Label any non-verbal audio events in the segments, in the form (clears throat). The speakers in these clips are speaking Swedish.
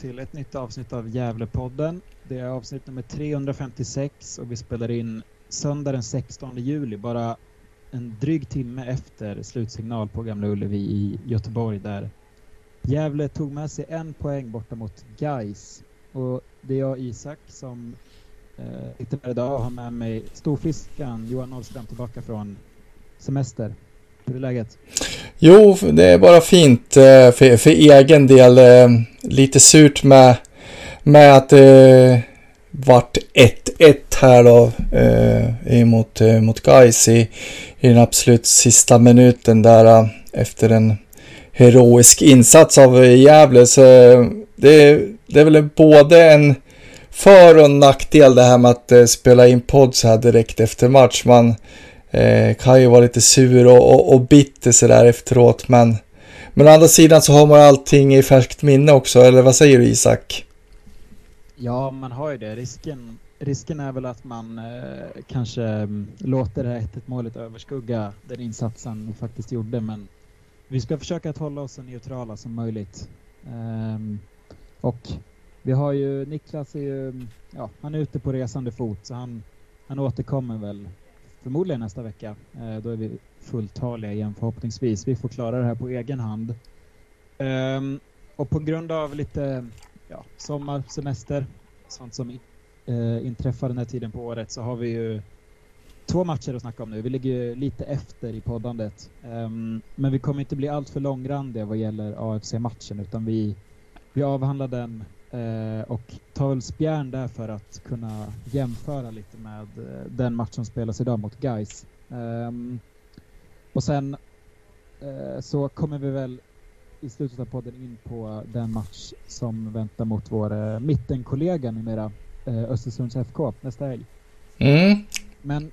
Till ett nytt avsnitt av Gävlepodden. Det är avsnitt nummer 356 och vi spelar in söndag den 16 juli, bara en dryg timme efter slutsignal på Gamla Ullevi i Göteborg där Gävle tog med sig en poäng borta mot Geis. Och det är jag Isak som eh, sitter här idag och har med mig storfiskan Johan Ahlström tillbaka från semester. Hur är läget? Jo, det är bara fint eh, för, för egen del. Eh, lite surt med, med att det vart 1-1 här då eh, mot, mot Gais i, i den absolut sista minuten där efter en heroisk insats av Gävle. Så det, det är väl både en för och nackdel det här med att spela in podd så här direkt efter match. Man Eh, kan ju vara lite sur och, och, och bitter sådär efteråt men men å andra sidan så har man allting i färskt minne också, eller vad säger du Isak? Ja, man har ju det. Risken, risken är väl att man eh, kanske mm, låter det här 1 målet överskugga den insatsen vi faktiskt gjorde, men vi ska försöka att hålla oss så neutrala som möjligt. Ehm, och vi har ju, Niklas är ju, mm, ja, han är ute på resande fot, så han, han återkommer väl förmodligen nästa vecka. Eh, då är vi fulltaliga igen förhoppningsvis. Vi får klara det här på egen hand. Ehm, och på grund av lite ja, sommar, semester, sånt som eh, inträffar den här tiden på året så har vi ju två matcher att snacka om nu. Vi ligger lite efter i poddandet. Ehm, men vi kommer inte bli alltför långrandiga vad gäller AFC-matchen utan vi, vi avhandlar den Eh, och tar väl spjärn där för att kunna jämföra lite med eh, den match som spelas idag mot Guys. Eh, och sen eh, så kommer vi väl i slutet av podden in på den match som väntar mot vår eh, mittenkollega numera, eh, Östersunds FK, nästa helg. Mm. Men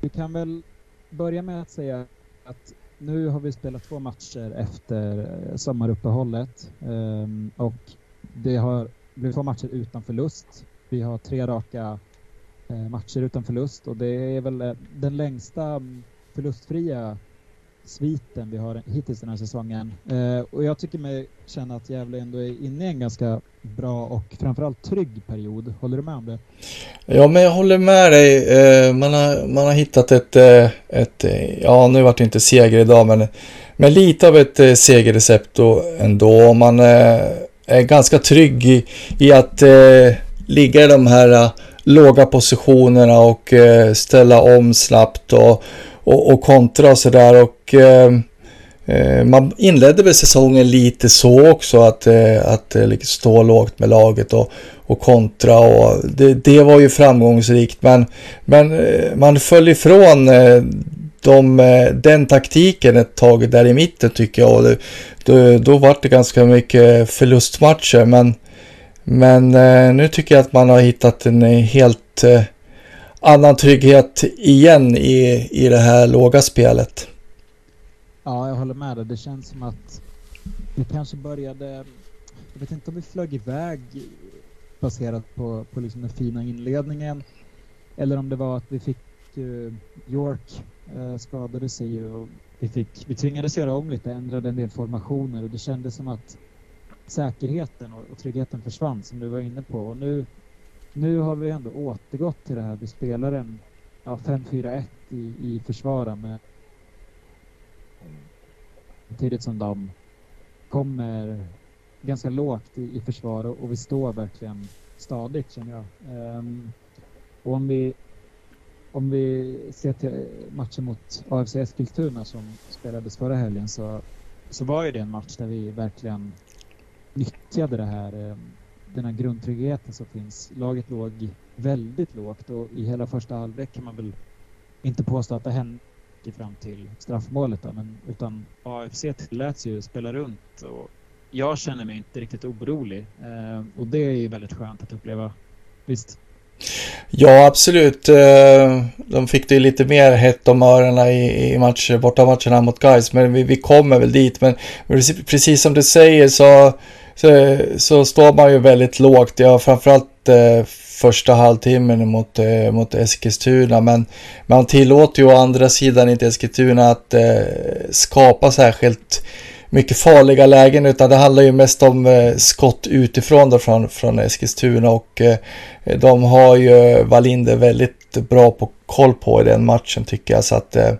vi kan väl börja med att säga att nu har vi spelat två matcher efter eh, sommaruppehållet ehm, och det har blivit två matcher utan förlust. Vi har tre raka eh, matcher utan förlust och det är väl eh, den längsta mm, förlustfria sviten vi har hittills den här säsongen. Eh, och jag tycker mig känna att Gävle ändå är inne i en ganska bra och framförallt trygg period. Håller du med om det? Ja, men jag håller med dig. Eh, man, har, man har hittat ett, eh, ett ja nu vart det inte seger idag, men, men lite av ett segerrecept då ändå. Man är ganska trygg i, i att eh, ligga i de här uh, låga positionerna och uh, ställa om snabbt och, och, och kontra och sådär. Och uh, man inledde väl säsongen lite så också att, att liksom stå lågt med laget och, och kontra och det, det var ju framgångsrikt men, men man föll ifrån de, eh, den taktiken ett tag där i mitten tycker jag. Och det, då, då var det ganska mycket förlustmatcher. Men, men eh, nu tycker jag att man har hittat en eh, helt annan trygghet igen i, i det här låga spelet. Ja, jag håller med dig. Det känns som att vi kanske började... Jag vet inte om vi flög iväg baserat på, på liksom den fina inledningen. Eller om det var att vi fick York eh, skadade sig ju och vi, fick, vi tvingades göra om lite, ändrade en del formationer och det kändes som att säkerheten och, och tryggheten försvann som du var inne på. Och nu, nu har vi ändå återgått till det här. Vi spelar en ja, 5-4-1 i, i försvara med samtidigt som de kommer ganska lågt i, i försvar och, och vi står verkligen stadigt känner jag. Um, och om vi om vi ser till matchen mot AFC Eskilstuna som spelades förra helgen så, så var ju det en match där vi verkligen nyttjade det här eh, den här grundtryggheten som finns. Laget låg väldigt lågt och i hela första halvlek kan man väl inte påstå att det hände fram till straffmålet då, men, utan AFC tilläts ju spela runt och jag känner mig inte riktigt orolig eh, och det är ju väldigt skönt att uppleva. Visst? Ja, absolut. Eh, de fick det lite mer hett om öronen i, i match, bortamatcherna mot guys, men vi, vi kommer väl dit. Men precis som du säger så, så, så står man ju väldigt lågt. Ja, framförallt eh, första halvtimmen mot, eh, mot Eskilstuna, men man tillåter ju å andra sidan inte Eskilstuna att eh, skapa särskilt mycket farliga lägen utan det handlar ju mest om eh, skott utifrån då från, från Eskilstuna och eh, de har ju Wallinder väldigt bra på koll på i den matchen tycker jag så att eh,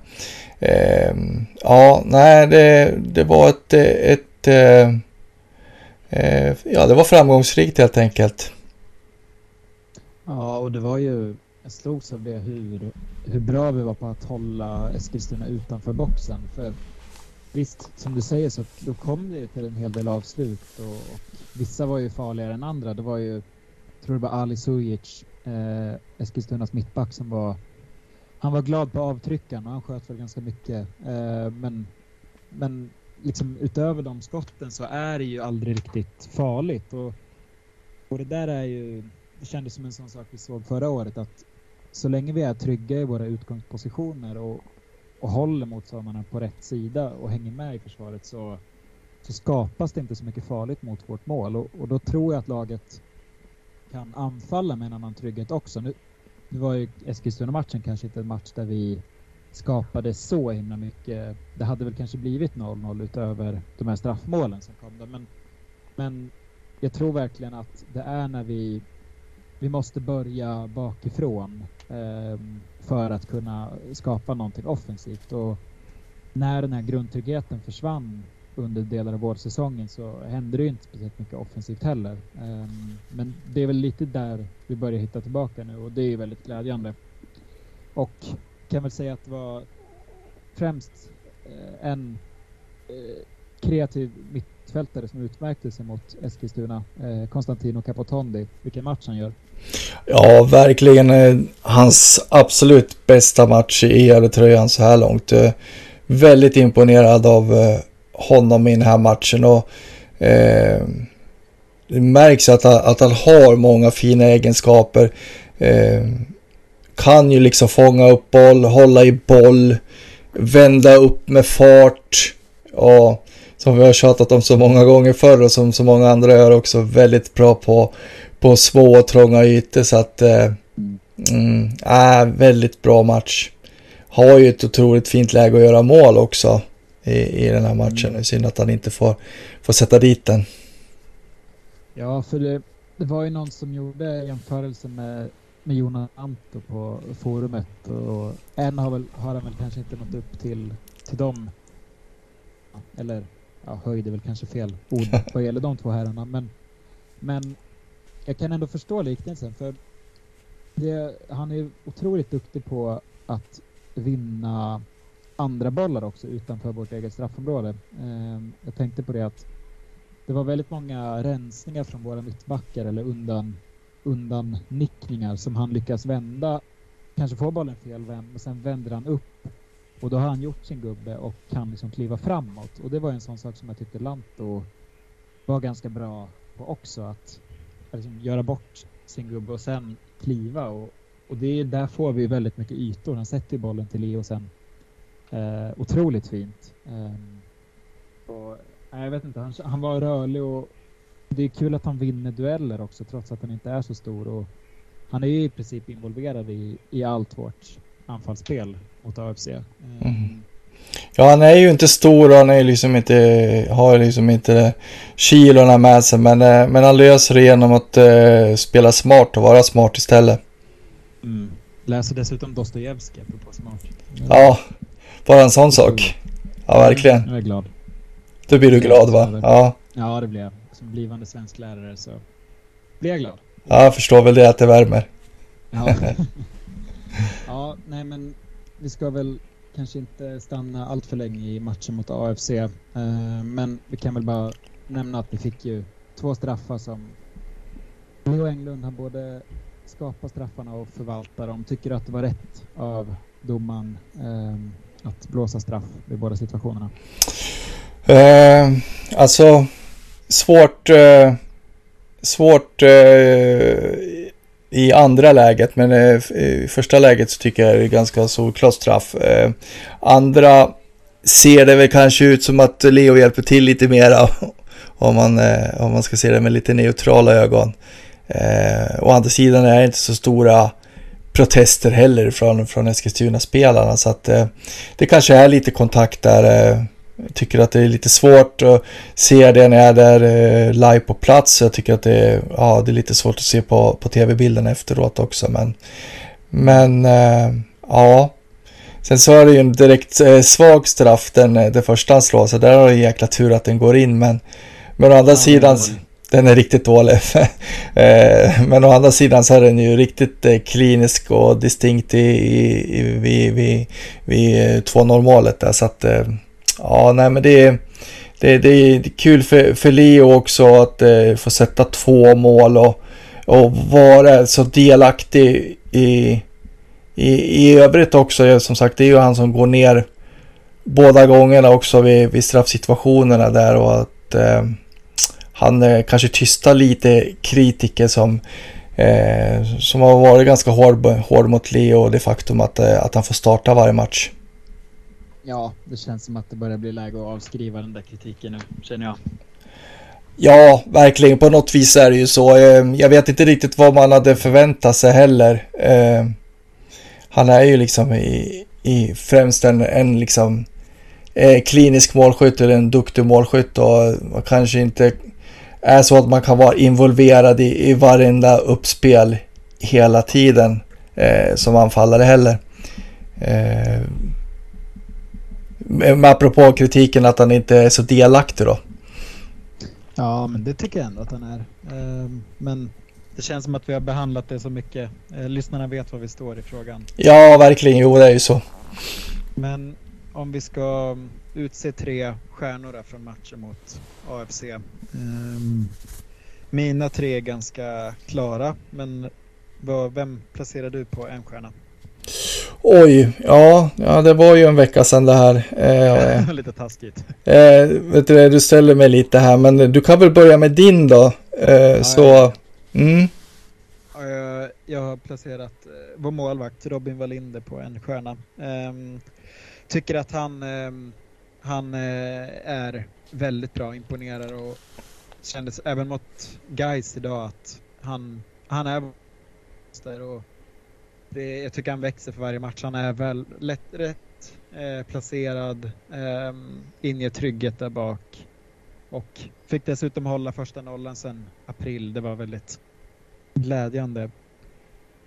eh ja, nej det, det var ett, ett eh, eh, ja det var framgångsrikt helt enkelt. Ja, och det var ju, jag slogs av det hur, hur bra vi var på att hålla Eskilstuna utanför boxen. För Visst, som du säger så då kom det ju till en hel del avslut och, och vissa var ju farligare än andra. Det var ju, jag tror det var Ali Sujic, eh, Eskilstunas mittback som var han var glad på avtryckaren och han sköt väl ganska mycket. Eh, men, men liksom utöver de skotten så är det ju aldrig riktigt farligt. Och, och det där är ju, det kändes som en sån sak vi såg förra året att så länge vi är trygga i våra utgångspositioner och, och håller motståndarna på rätt sida och hänger med i försvaret så, så skapas det inte så mycket farligt mot vårt mål och, och då tror jag att laget kan anfalla med en annan trygghet också. Nu, nu var ju Eskilstuna-matchen kanske inte en match där vi skapade så himla mycket. Det hade väl kanske blivit 0-0 utöver de här straffmålen som kom. Där. Men, men jag tror verkligen att det är när vi, vi måste börja bakifrån eh, för att kunna skapa någonting offensivt. Och när den här grundtryggheten försvann under delar av vårsäsongen så hände det ju inte speciellt mycket offensivt heller. Ehm, men det är väl lite där vi börjar hitta tillbaka nu och det är väldigt glädjande. Och kan väl säga att det var främst eh, en eh, kreativ mittfältare som utmärkte sig mot Eskilstuna, eh, uh, Konstantino Capotondi. Vilken match han gör. Ja, verkligen eh, hans absolut bästa match i Gävletröjan så här långt. Eh, väldigt imponerad av eh, honom i den här matchen och eh, det märks att, att han har många fina egenskaper. Eh, kan ju liksom fånga upp boll, hålla i boll, vända upp med fart. Och som vi har tjatat om så många gånger förr och som så många andra gör också väldigt bra på på små och trånga ytor så att eh, mm, äh, väldigt bra match. Har ju ett otroligt fint läge att göra mål också i, i den här matchen. Mm. Synd att han inte får, får sätta dit den. Ja, för det, det var ju någon som gjorde jämförelse med, med Jonas Anto på forumet och än har, väl, har han väl kanske inte nått upp till, till dem. Eller ja, höjd är väl kanske fel ord (laughs) vad gäller de två herrarna, men, men jag kan ändå förstå liknelsen för det, han är otroligt duktig på att vinna andra bollar också utanför vårt eget straffområde. Eh, jag tänkte på det att det var väldigt många rensningar från våra mittbackar eller undan, undan nickningar som han lyckas vända. Kanske får bollen fel vänd, men sen vänder han upp och då har han gjort sin gubbe och kan liksom kliva framåt. Och det var en sån sak som jag tyckte Lanto var ganska bra på också. Att liksom göra bort sin gubbe och sen kliva. Och, och det är, där får vi väldigt mycket ytor. Han sätter bollen till Leo sen. Eh, otroligt fint. Eh, och, jag vet inte, han, han var rörlig och det är kul att han vinner dueller också trots att han inte är så stor. Och han är ju i princip involverad i, i allt vårt anfallsspel mot AFC. Eh, mm. Ja, han är ju inte stor och han är liksom inte, har liksom inte kilorna med sig. Men, eh, men han löser det genom att uh, spela smart och vara smart istället. Mm. Läser dessutom Dostojevskij på smart. Ja, bara en sån sak. Ja, verkligen. Jag är glad. Då blir du glad va? Ja. Ja, det blir jag. Som blivande svensk lärare så blir jag glad. Ja, jag förstår väl det att det värmer. Ja. (laughs) ja, nej men vi ska väl kanske inte stanna allt för länge i matchen mot AFC. Eh, men vi kan väl bara nämna att vi fick ju två straffar som Leo Englund han både skapar straffarna och förvaltar dem. Tycker du att det var rätt av domaren eh, att blåsa straff i båda situationerna? Eh, alltså, svårt... Eh, svårt eh, i andra läget, men eh, eh, i första läget så tycker jag det är ganska solklart straff. Eh, andra ser det väl kanske ut som att Leo hjälper till lite mera (laughs) om man, om man ska se det med lite neutrala ögon. Eh, å andra sidan är det inte så stora protester heller från, från Eskilstuna-spelarna så att eh, det kanske är lite kontakt där. Eh, tycker att det är lite svårt att se det när jag är där eh, live på plats. Jag tycker att det är, ja, det är lite svårt att se på, på tv-bilden efteråt också. Men, men eh, ja, Sen så är det ju en direkt eh, svag straff den, det första han slår, så där har det jäkla tur att den går in. Men, men å andra ja, sidan, den är riktigt dålig. (laughs) men å andra sidan så är den ju riktigt klinisk och distinkt i, i, i, vid, vid, vid 2-0 eh, målet där. Så att, ja, nej men det är, det, det är kul för, för Leo också att eh, få sätta två mål och, och vara så delaktig i i, i övrigt också, som sagt, det är ju han som går ner båda gångerna också vid, vid straffsituationerna där och att eh, han eh, kanske tystar lite kritiker som, eh, som har varit ganska hård, hård mot Leo och det faktum att, eh, att han får starta varje match. Ja, det känns som att det börjar bli läge att avskriva den där kritiken nu, känner jag. Ja, verkligen. På något vis är det ju så. Ehm, jag vet inte riktigt vad man hade förväntat sig heller. Ehm, han är ju liksom i, i främst en, en liksom eh, klinisk målskytt eller en duktig målskytt och kanske inte är så att man kan vara involverad i, i varenda uppspel hela tiden eh, som anfallare heller. Eh, med apropå kritiken att han inte är så delaktig då. Ja, men det tycker jag ändå att han är. Eh, men det känns som att vi har behandlat det så mycket. Eh, lyssnarna vet var vi står i frågan. Ja, verkligen. Jo, det är ju så. Men om vi ska utse tre stjärnor från matchen mot AFC. Um, ehm, mina tre är ganska klara, men vad, vem placerar du på en stjärna? Oj, ja, ja, det var ju en vecka sedan det här. (laughs) Eh, lite taskigt. Eh, vet du, du ställer mig lite här, men du kan väl börja med din då. Eh, ja, så, ja. Mm. Jag har placerat eh, vår målvakt Robin Wallinder på en stjärna. Um, tycker att han, um, han uh, är väldigt bra, imponerar och kändes även mot Guys idag att han, han är där och det, jag tycker han växer för varje match. Han är väl lätt, rätt eh, placerad, eh, inger trygghet där bak och fick dessutom hålla första nollan sen april. Det var väldigt glädjande.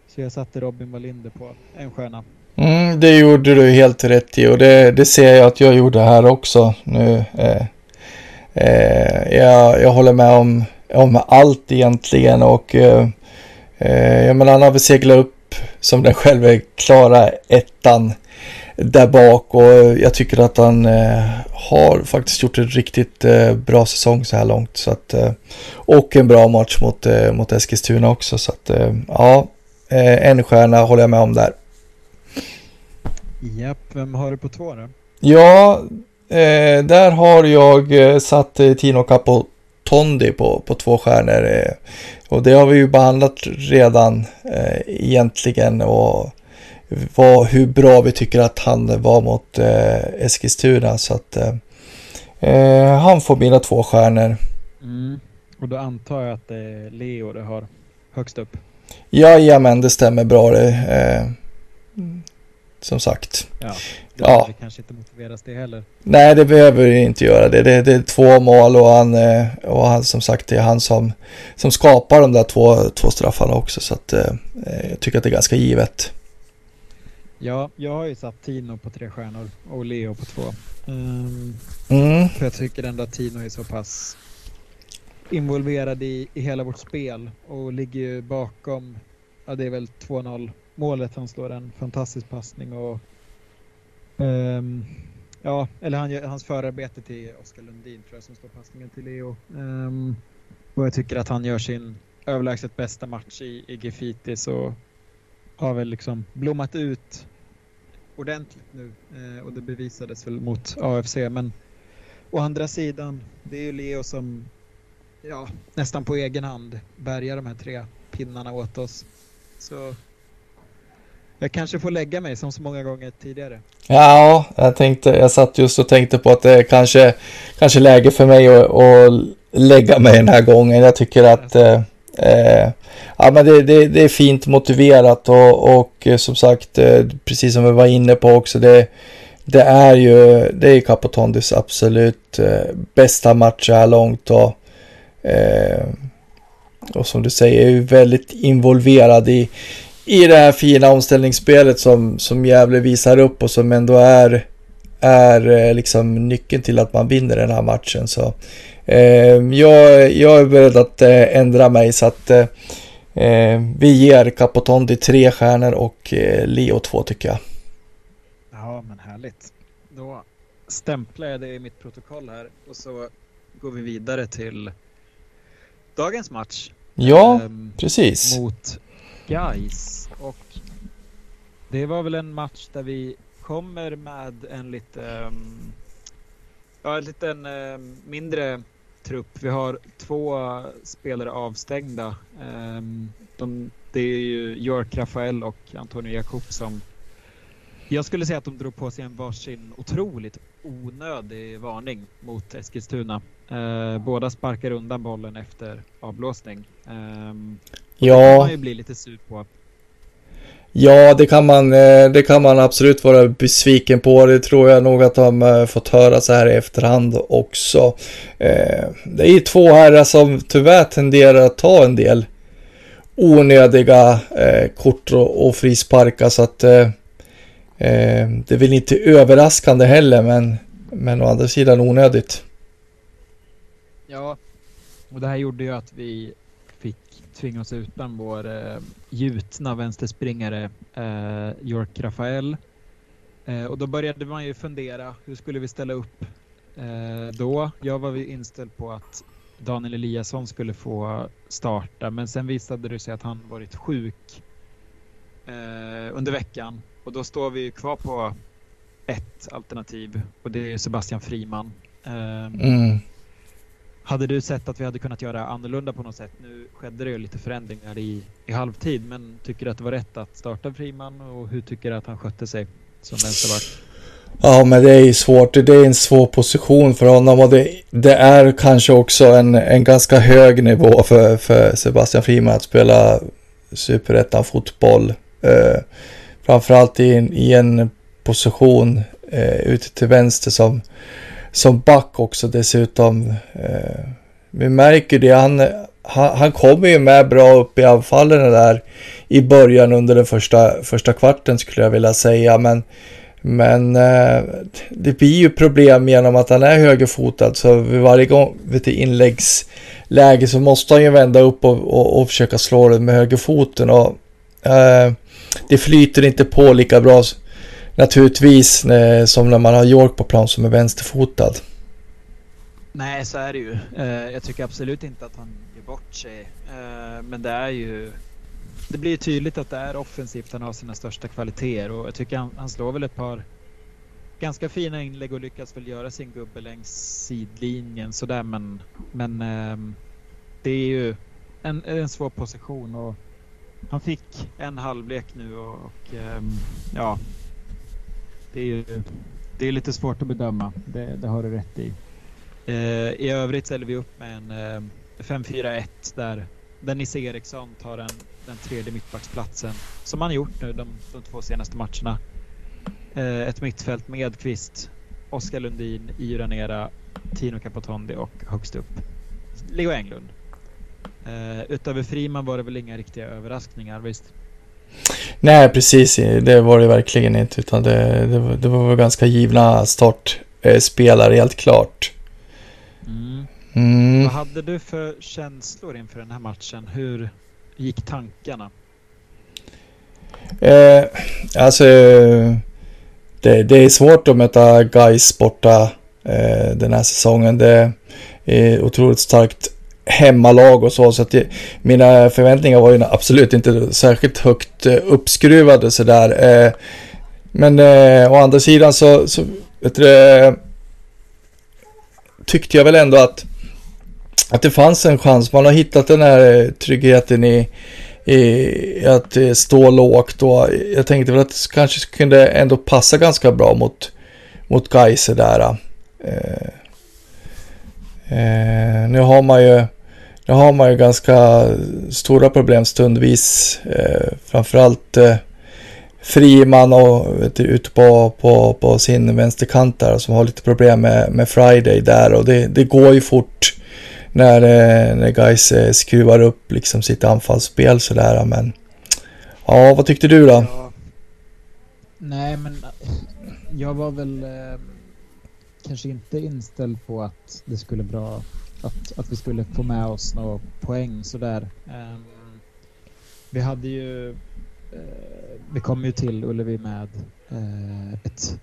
Så jag satte Robin Wallinder på en stjärna. Mm, det gjorde du helt rätt i och det, det ser jag att jag gjorde här också nu. Eh, eh, jag, jag håller med om, om allt egentligen och eh, eh jag menar han har väl seglat upp som den själv är klara ettan där bak och jag tycker att han eh, har faktiskt gjort en riktigt eh, bra säsong så här långt. Så att, eh, och en bra match mot, eh, mot Eskilstuna också. Så att, eh, ja, eh, en stjärna håller jag med om där. Japp, vem har du på två då? Ja, där har jag satt Tino Capotondi på, på två stjärnor. och det har vi ju behandlat redan egentligen. och vad, hur bra vi tycker att han var mot eh, Eskilstuna. Så att eh, eh, han får mina två stjärnor. Mm. Och då antar jag att det är Leo du har högst upp? Jajamän, det stämmer bra det. Eh, som sagt. Ja, det ja. kanske inte motiveras det heller. Nej, det behöver inte göra det. Det, det är två mål och han, eh, och han som sagt det är han som, som skapar de där två, två straffarna också. Så att eh, jag tycker att det är ganska givet. Ja, jag har ju satt Tino på tre stjärnor och Leo på två. Um, mm. För jag tycker ändå att Tino är så pass involverad i, i hela vårt spel och ligger ju bakom, ja det är väl 2-0 målet. Han slår en fantastisk passning och um, ja, eller han, hans förarbete till Oskar Lundin tror jag som står passningen till Leo. Um, och jag tycker att han gör sin överlägset bästa match i, i Gifiti så har väl liksom blommat ut ordentligt nu eh, och det bevisades väl mot AFC men å andra sidan det är ju Leo som ja, nästan på egen hand bärgar de här tre pinnarna åt oss. Så jag kanske får lägga mig som så många gånger tidigare. Ja, jag tänkte, jag satt just och tänkte på att det är kanske, kanske läge för mig att, att lägga mig den här gången. Jag tycker att eh, eh, ja, men det, det, det, är fint motiverat och, och eh, som sagt, eh, precis som vi var inne på också, det, det är ju det är Capotondis absolut bästa match så här långt och, och som du säger är ju väldigt involverad i, i det här fina omställningsspelet som, som Gävle visar upp och som ändå är, är liksom nyckeln till att man vinner den här matchen. Så Eh, jag, jag är beredd att eh, ändra mig så att eh, vi ger Capotondi tre stjärnor och Leo två tycker jag. Ja, men härligt. Då stämplar jag det i mitt protokoll här och så går vi vidare till dagens match. Ja, ehm, precis. Mot Guys och det var väl en match där vi kommer med en lite um, ja, en liten um, ehm, mindre trupp. Vi har två spelare avstängda. Um, de, det är ju Jörg Rafael och Antonio Jakob som jag skulle säga att de drog på sig en varsin otroligt onödig varning mot Eskilstuna. Eh, båda sparkar undan bollen efter avblåsning. Eh, ja. Det kan man ju bli lite sur på. Ja, det kan, man, eh, det kan man absolut vara besviken på. Det tror jag nog att de har fått höra så här i efterhand också. Eh, det är ju två herrar som tyvärr tenderar att ta en del onödiga eh, kort och, och frisparkar så att det är väl inte överraskande heller men, men å andra sidan onödigt. Ja, och det här gjorde ju att vi tvinga oss utan vår eh, gjutna vänsterspringare eh, York Rafael. Eh, och då började man ju fundera, hur skulle vi ställa upp eh, då? Jag var inställd på att Daniel Eliasson skulle få starta, men sen visade det sig att han varit sjuk eh, under veckan och då står vi kvar på ett alternativ och det är Sebastian Friman. Eh, mm. Hade du sett att vi hade kunnat göra annorlunda på något sätt? Nu skedde det ju lite förändringar i, i halvtid, men tycker du att det var rätt att starta Friman och hur tycker du att han skötte sig som vänsterback? Ja, men det är ju svårt. Det är en svår position för honom och det, det är kanske också en, en ganska hög nivå för, för Sebastian Friman att spela superettan fotboll. Eh, framförallt i en, i en position eh, ute till vänster som som back också dessutom. Eh, vi märker det, han, han, han kommer ju med bra upp i anfallen där i början under den första, första kvarten skulle jag vilja säga. Men, men eh, det blir ju problem genom att han är högerfotad så vid varje gång vid ett inläggsläge så måste han ju vända upp och, och, och försöka slå den med högerfoten. Och, eh, det flyter inte på lika bra naturligtvis eh, som när man har York på plan som är vänsterfotad. Nej, så är det ju. Eh, jag tycker absolut inte att han gör bort sig. Eh, men det är ju... Det blir tydligt att det är offensivt han har sina största kvaliteter och jag tycker han, han slår väl ett par ganska fina inlägg och lyckas väl göra sin gubbe längs sidlinjen sådär men, men eh, det är ju en, en svår position och han fick en halvlek nu och, och ehm, ja, det är ju det är lite svårt att bedöma. Det, det har du rätt i. Eh, I övrigt ställer vi upp med en eh, 5-4-1 där, där Nisse Eriksson tar den, den tredje mittbacksplatsen som han gjort nu de, de två senaste matcherna. Eh, ett mittfält med Kvist, Oskar Lundin, Iuranera, Tino Capotondi och högst upp Leo Englund. Eh, utöver Friman var det väl inga riktiga överraskningar, visst? Nej, precis. Det var det verkligen inte. Utan det, det, var, det var ganska givna startspelare, helt klart. Mm. Mm. Vad hade du för känslor inför den här matchen? Hur gick tankarna? Eh, alltså, det, det, är svårt att möta guys borta eh, den här säsongen. Det är otroligt starkt hemmalag och så. Så att det, mina förväntningar var ju absolut inte särskilt högt eh, uppskruvade sådär. Eh, men eh, å andra sidan så, så vet du, eh, tyckte jag väl ändå att, att det fanns en chans. Man har hittat den här eh, tryggheten i, i att stå lågt och jag tänkte väl att det kanske kunde ändå passa ganska bra mot, mot Gais där. Eh, eh, nu har man ju nu har man ju ganska stora problem stundvis. Eh, framförallt eh, Friman och vet du, ute på, på, på sin vänsterkant där som har lite problem med, med Friday där och det, det går ju fort när, eh, när guys eh, skruvar upp liksom sitt anfallsspel sådär men ja, vad tyckte du då? Ja. Nej, men jag var väl eh, kanske inte inställd på att det skulle bra att, att vi skulle få med oss några poäng sådär. Um, vi hade ju, uh, vi kom ju till Ullevi med uh, ett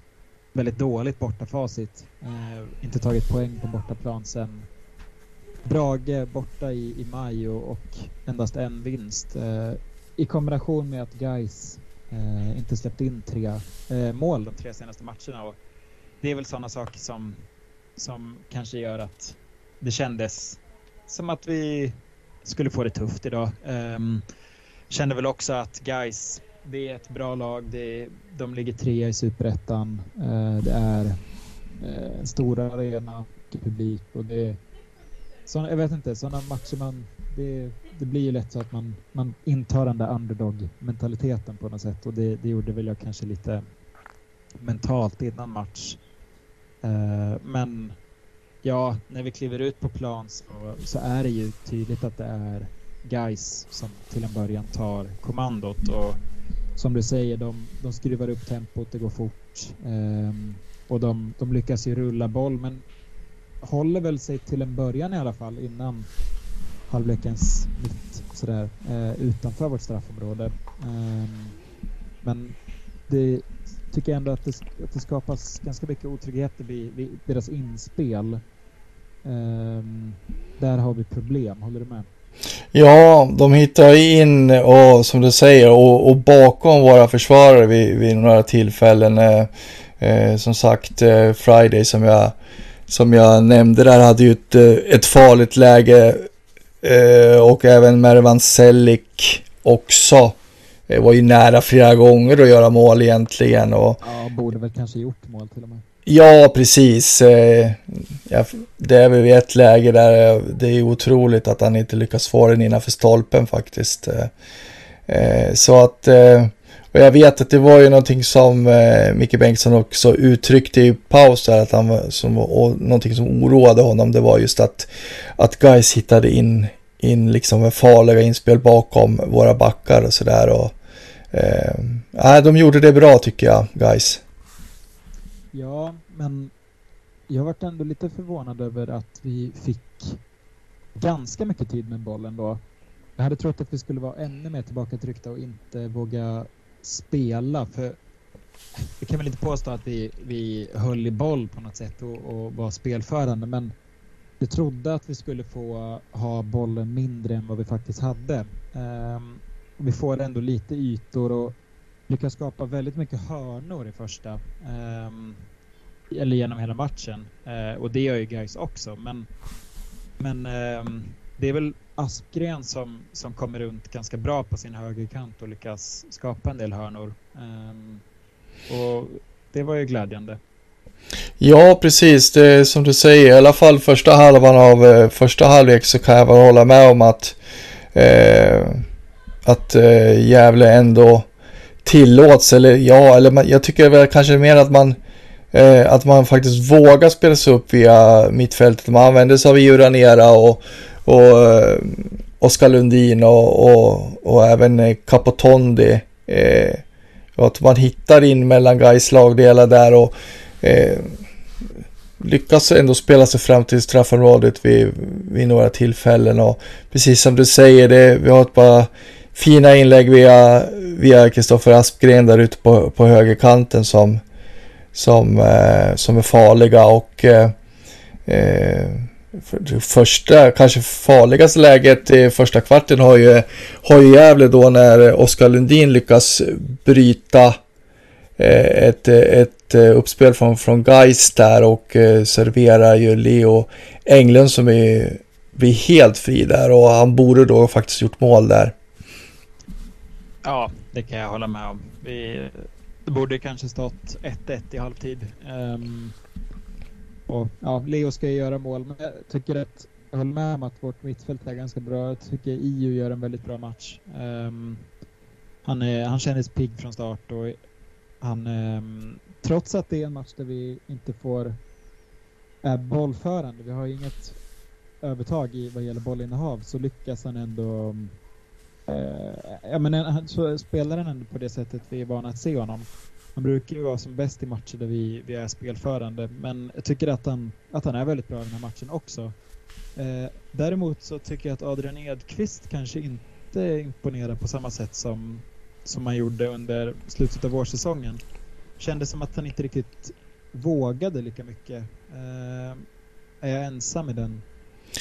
väldigt dåligt bortafacit. Uh, inte tagit poäng på bortaplan sen Brage borta i, i maj och, och endast en vinst. I kombination med att Guys inte släppt in tre mål de tre senaste matcherna. Och det är väl sådana saker som, som kanske gör att det kändes som att vi skulle få det tufft idag. Um, kände väl också att guys, det är ett bra lag. Det, de ligger trea i superettan. Uh, det är uh, en stor arena, publik och det så, jag vet inte, sådana matcher man det, det blir ju lätt så att man, man intar den där underdog-mentaliteten på något sätt och det, det gjorde väl jag kanske lite mentalt innan match. Eh, men Ja, när vi kliver ut på plan så, så är det ju tydligt att det är guys som till en början tar kommandot och som du säger, de, de skruvar upp tempot, det går fort um, och de, de lyckas ju rulla boll men håller väl sig till en början i alla fall innan halvlekens mitt sådär uh, utanför vårt straffområde. Um, men det tycker ändå att det, att det skapas ganska mycket otryggheter vid, vid deras inspel. Um, där har vi problem, håller du med? Ja, de hittar in och som du säger och, och bakom våra försvarare vid, vid några tillfällen. Eh, eh, som sagt, eh, Friday som jag, som jag nämnde där hade ju ett, eh, ett farligt läge eh, och även Mervan Selik också. Eh, var ju nära flera gånger att göra mål egentligen. Och, ja, borde väl kanske gjort mål till och med. Ja, precis. Eh, det är väl ett läge där det är otroligt att han inte lyckas få den innanför stolpen faktiskt. Eh, så att, och jag vet att det var ju någonting som Micke Bengtsson också uttryckte i paus där, att han var, som, och någonting som oroade honom, det var just att, att guys hittade in, in liksom farliga inspel bakom våra backar och sådär. Eh, de gjorde det bra tycker jag, guys. Ja, men jag varit ändå lite förvånad över att vi fick ganska mycket tid med bollen då. Jag hade trott att vi skulle vara ännu mer tillbakatryckta och inte våga spela för vi kan väl inte påstå att vi, vi höll i boll på något sätt och, och var spelförande men vi trodde att vi skulle få ha bollen mindre än vad vi faktiskt hade. Um, vi får ändå lite ytor och lyckas skapa väldigt mycket hörnor i första. Um, eller genom hela matchen. Uh, och det gör ju guys också. Men, men um, det är väl Aspgren som, som kommer runt ganska bra på sin högerkant och lyckas skapa en del hörnor. Um, och det var ju glädjande. Ja, precis. Det är som du säger, i alla fall första halvan av eh, första halvlek så kan jag väl hålla med om att eh, att eh, Gävle ändå tillåts, eller ja, eller man, jag tycker väl kanske mer att man eh, att man faktiskt vågar spela sig upp via mittfältet. Man använder sig av Io och, och eh, Oskar Lundin och, och, och även eh, Capotondi. Eh, och att man hittar in mellan Gais lagdelar där och eh, lyckas ändå spela sig fram till straffområdet vid, vid några tillfällen och precis som du säger, det, vi har ett par fina inlägg via via Kristoffer Aspgren där ute på, på högerkanten som, som, eh, som är farliga och eh, eh för första, kanske farligaste läget i första kvarten har ju, har ju Gävle då när Oskar Lundin lyckas bryta eh, ett, ett eh, uppspel från, från Geist där och eh, serverar ju Leo Englund som är, blir helt fri där och han borde då faktiskt gjort mål där. Ja, det kan jag hålla med om. Vi, det borde kanske stått 1-1 i halvtid. Um, och, ja, Leo ska ju göra mål, men jag tycker att jag håller med om att vårt mittfält är ganska bra. Jag tycker IU gör en väldigt bra match. Um, han, är, han kändes pigg från start och han, um, trots att det är en match där vi inte får är bollförande, vi har inget övertag i vad gäller bollinnehav, så lyckas han ändå um, Eh, ja, men eh, så spelar han ändå på det sättet vi är vana att se honom. Han brukar ju vara som bäst i matcher där vi, vi är spelförande, men jag tycker att han, att han är väldigt bra i den här matchen också. Eh, däremot så tycker jag att Adrian Edqvist kanske inte imponerar på samma sätt som, som han gjorde under slutet av vårsäsongen. Kändes som att han inte riktigt vågade lika mycket. Eh, är jag ensam i den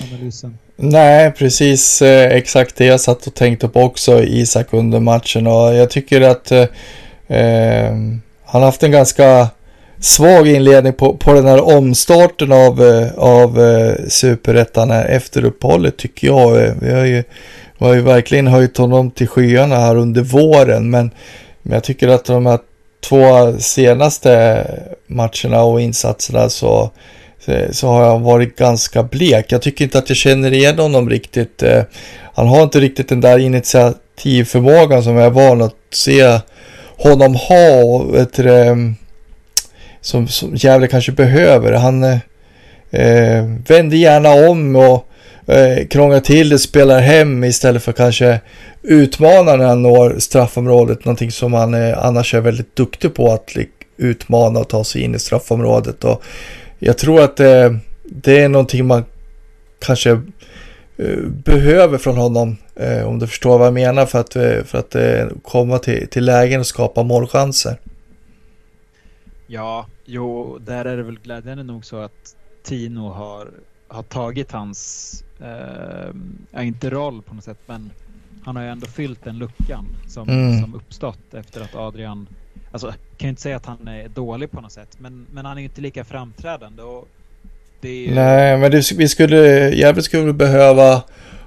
analysen? Nej, precis eh, exakt det jag satt och tänkte på också Isak under matchen och jag tycker att eh, eh, han har haft en ganska svag inledning på, på den här omstarten av, eh, av eh, superettan efter uppehållet tycker jag. Vi har ju, vi har ju verkligen höjt honom till skyarna här under våren men, men jag tycker att de här två senaste matcherna och insatserna så, Eh, så har han varit ganska blek. Jag tycker inte att jag känner igen honom riktigt. Eh, han har inte riktigt den där initiativförmågan som jag är van att se honom ha. Vet du, eh, som, som Gävle kanske behöver. Han eh, vänder gärna om och eh, krånglar till det, spelar hem istället för kanske utmana när han når straffområdet. Någonting som han eh, annars är väldigt duktig på att utmana och ta sig in i straffområdet. Och jag tror att eh, det är någonting man kanske eh, behöver från honom, eh, om du förstår vad jag menar, för att, eh, för att komma till, till lägen och skapa målchanser. Ja, jo, där är det väl glädjande nog så att Tino har, har tagit hans, eh, inte roll på något sätt, men han har ju ändå fyllt den luckan som, mm. som uppstått efter att Adrian, alltså kan ju inte säga att han är dålig på något sätt, men, men han är ju inte lika framträdande. Och ju... Nej, men det, vi skulle, jävligt skulle behöva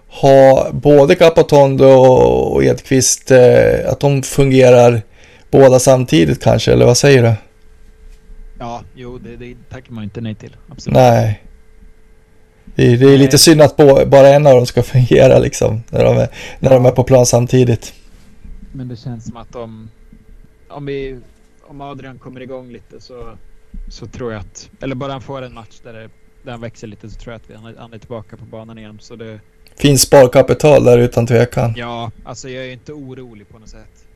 ha både Capatondo och Edqvist, eh, att de fungerar båda samtidigt kanske, eller vad säger du? Ja, jo, det, det tackar man inte nej till. Absolut. Nej. Det, det är nej. lite synd att bara en av dem ska (laughs) fungera liksom, när de är, när de är på plan samtidigt. Men det känns som att om, om, vi, om Adrian kommer igång lite så, så tror jag att, eller bara han får en match där, det, där han växer lite så tror jag att vi, han, han är tillbaka på banan igen. Så det, Finns sparkapital där utan tvekan. Ja, alltså jag är inte orolig på något sätt.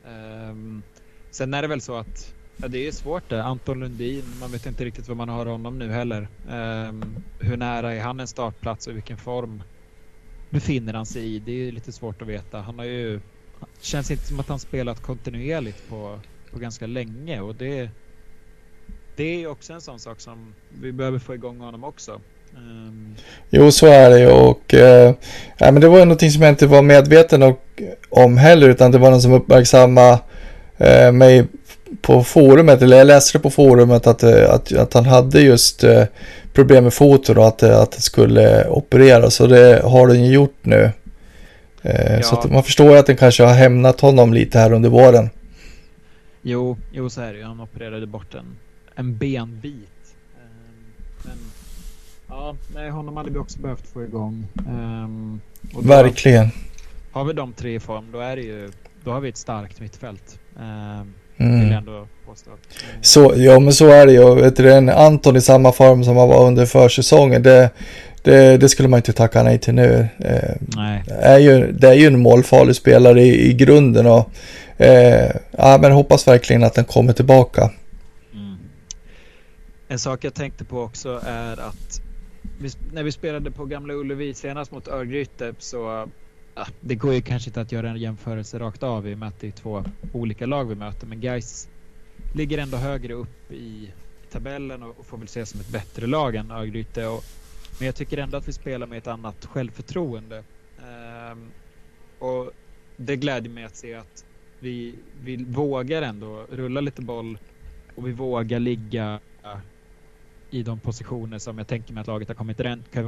Um, sen är det väl så att Ja, det är svårt det. Anton Lundin, man vet inte riktigt vad man har honom nu heller. Um, hur nära är han en startplats och vilken form befinner han sig i? Det är lite svårt att veta. Han har ju... Känns inte som att han spelat kontinuerligt på, på ganska länge och det... Det är också en sån sak som vi behöver få igång honom också. Um... Jo, så är det ju och äh, men det var ju någonting som jag inte var medveten och, om heller utan det var någon som uppmärksammade äh, mig på forumet, eller jag läste det på forumet att, eh, att, att han hade just eh, problem med foten och att, eh, att det skulle opereras. Så det har den ju gjort nu. Ja. Så man förstår att den kanske har hämnat honom lite här under våren. Jo, jo så är det ju. Han opererade bort en, en benbit. Men ja, nej, honom hade vi också behövt få igång. Um, Verkligen. Har vi de tre i form, då är det ju, då har vi ett starkt mittfält. Um, Mm. Vill jag ändå påstå. Så, ja men så är det ju. Vet du, en Anton i samma form som han var under försäsongen. Det, det, det skulle man inte tacka nej till nu. Eh, nej. Är ju, det är ju en målfarlig spelare i, i grunden. Och, eh, ja, men hoppas verkligen att den kommer tillbaka. Mm. En sak jag tänkte på också är att vi, när vi spelade på Gamla Ullevi senast mot Örgryte så ja, det går ju kanske inte att göra en jämförelse rakt av i och med att det är två olika lag vi möter. Men guys ligger ändå högre upp i tabellen och, får väl ses som ett bättre lag än Örgryte. Och Men jag tycker ändå att vi spelar med ett annat självförtroende. Ehm, och det gläder mig att se att vi, vi vågar ändå rulla lite boll och vi vågar ligga i de positioner som jag tänker mig att laget har kommit,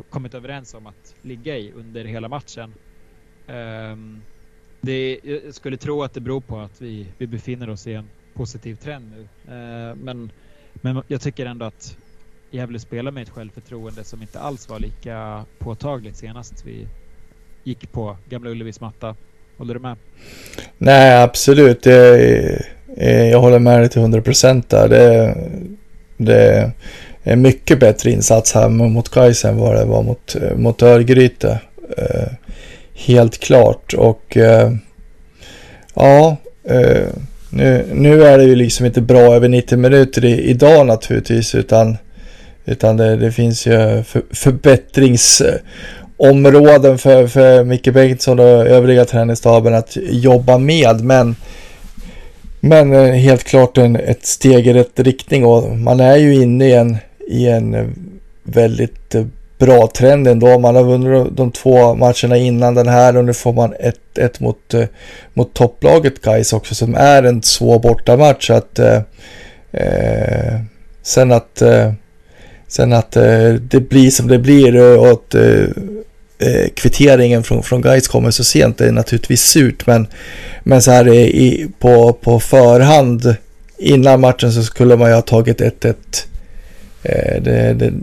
kommit överens om att ligga i under hela matchen. Um, det, jag skulle tro att det beror på att vi, vi befinner oss i en positiv trend nu. Uh, men, men jag tycker ändå att Gävle spelar med ett självförtroende som inte alls var lika påtagligt senast vi gick på Gamla Ullevis matta. Håller du med? Nej, absolut. Det, eh, jag håller med dig till 100 procent där. Det, det är mycket bättre insats här mot Gais än vad det var mot, eh, mot Örgryte. Eh, helt klart. Och ja, nu, nu är det ju liksom inte bra över 90 minuter i, idag naturligtvis. Utan, utan det, det finns ju för, områden för, för Micke Bengtsson och övriga träningsstaben att jobba med. Men men eh, helt klart en, ett steg i rätt riktning och man är ju inne i en, i en eh, väldigt eh, bra trend ändå. Man har vunnit de två matcherna innan den här och nu får man ett, ett mot, mot topplaget guys också som är en svår bortamatch. Så att, eh, sen att, eh, sen att eh, det blir som det blir och att eh, kvitteringen från, från Gais kommer så sent. Det är naturligtvis surt men, men så här i, på, på förhand innan matchen så skulle man ju ha tagit 1-1. Eh, det, det,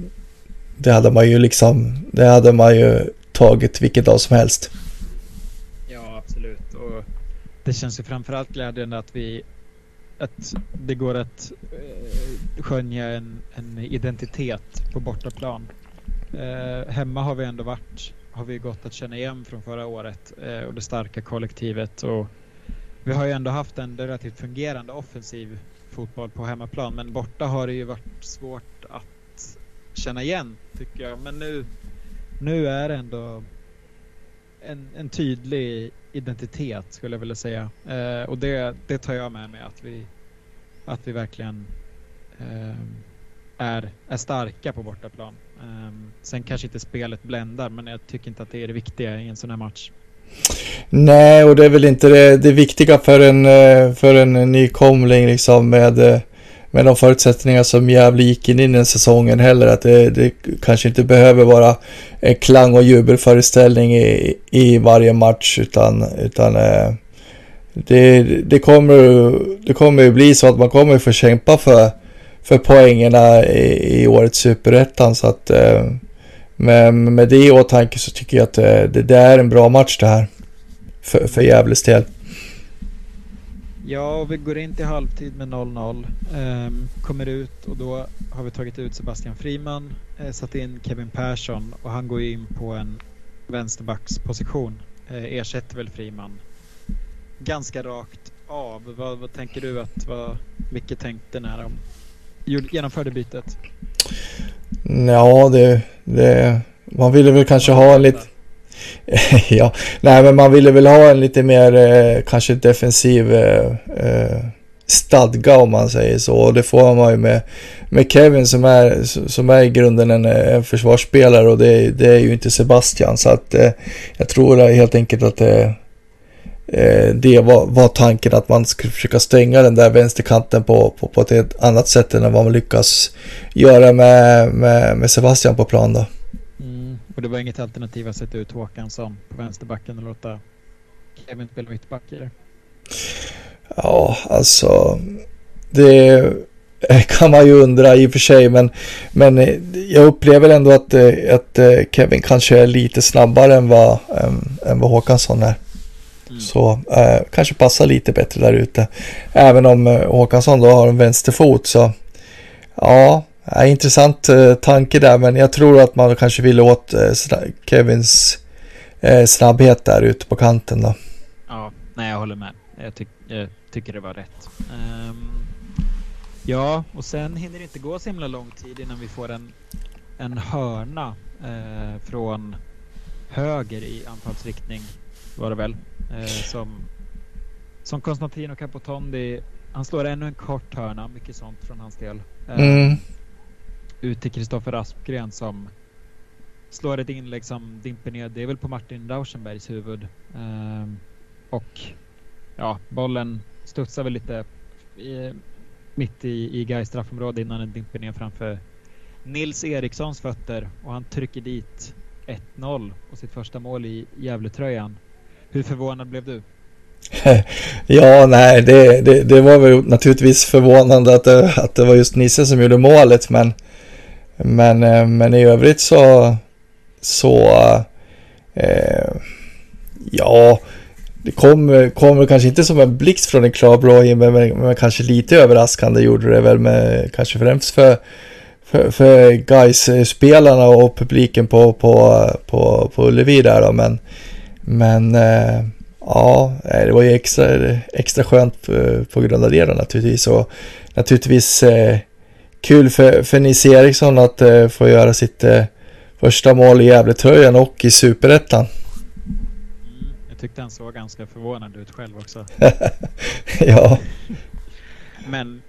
det, hade man ju liksom, det hade man ju tagit vilket dag som helst. Ja, absolut. Och det känns ju framförallt glädjande att vi att det går att eh, skönja en, en identitet på bortaplan. Eh, hemma har vi ändå varit har vi gått att känna igen från förra året eh, och det starka kollektivet. Och vi har ju ändå haft en relativt fungerande offensiv fotboll på hemmaplan men borta har det ju varit svårt att känna igen tycker jag. Men nu, nu är det ändå en, en tydlig identitet skulle jag vilja säga. Eh, och det, det tar jag med mig att vi, att vi verkligen eh, är, är starka på bortaplan. Um, sen kanske inte spelet bländar, men jag tycker inte att det är det viktiga i en sån här match. Nej, och det är väl inte det, det viktiga för en, eh, för en nykomling liksom med, eh, med de förutsättningar som Gävle gick in i den säsongen heller. Att det, det kanske inte behöver vara en klang och jubelföreställning i, i varje match, utan, utan eh, det, det, kommer, det kommer ju bli så att man kommer få kämpa för för poängerna i, i årets superettan. Så att eh, med, med det i åtanke så tycker jag att eh, det, det, är en bra match det här. För, för Gävles del. Ja, och vi går in till halvtid med 0-0. Um, ehm, kommer ut och då har vi tagit ut Sebastian Friman, eh, satt in Kevin Persson och han går in på en vänsterbacksposition. Eh, ersätter väl Friman ganska rakt av. Vad, vad tänker du att vad Micke tänkte när de genomförde bytet? Ja, det, det, man ville väl kanske ha en lite... (laughs) ja, nej men man ville väl ha en lite mer eh, kanske defensiv eh, eh, stadga om man säger så. Och det får man ju med, med Kevin som är, som är i grunden en, en försvarsspelare och det, det är ju inte Sebastian. Så att eh, jag tror helt enkelt att det eh, det var, var, tanken att man skulle försöka stänga den där vänsterkanten på, på, på ett annat sätt än vad man lyckas göra med, med, med Sebastian på plan då. Mm, och det var inget alternativ att sätta ut Håkansson på vänsterbacken och låta Kevin spela mittback i det? Ja, alltså det (laughs) kan man ju undra i och för sig, men, men jag upplever ändå att, att Kevin kanske är lite snabbare än vad, än, än vad Håkansson är. Mm. Så eh, kanske passar lite bättre där ute. Även om eh, Håkansson då har en vänsterfot så ja, eh, intressant eh, tanke där. Men jag tror att man kanske vill åt eh, Kevins eh, snabbhet där ute på kanten då. Ja, nej jag håller med. Jag, ty jag tycker det var rätt. Um, ja, och sen hinner det inte gå så himla lång tid innan vi får en, en hörna eh, från höger i anfallsriktning var det väl. Eh, som, som Konstantino Capotondi. Han slår ännu en kort hörna, mycket sånt från hans del. Eh, mm. Ut till Kristoffer Aspgren som slår ett inlägg som dimper ner. Det är väl på Martin Rauschenbergs huvud. Um, och ja, bollen studsar väl lite i, mitt i, i Gais straffområde innan den dimper ner framför Nils Erikssons fötter och han trycker dit 1-0 och sitt första mål i Gävletröjan. Hur förvånad blev du? (laughs) ja, nej, det, det, det, var väl naturligtvis förvånande att det, att det var just Nisse som gjorde målet, men, men, eh, men i övrigt så, så eh, ja, det kom, kom kanske inte som en blixt från en klarblå himmel, men, men kanske lite överraskande gjorde det väl, med, kanske främst för för, för guys eh, spelarna och publiken på, på, på, på Ullevi där då, men, men eh, ja, det var ju extra, extra skönt på, på grund av det då naturligtvis och naturligtvis eh, kul för, för Nisse Eriksson att eh, få göra sitt eh, första mål i Gävletröjan och i Superettan. Mm, jag tyckte han såg ganska förvånad ut själv också. (laughs) ja. Men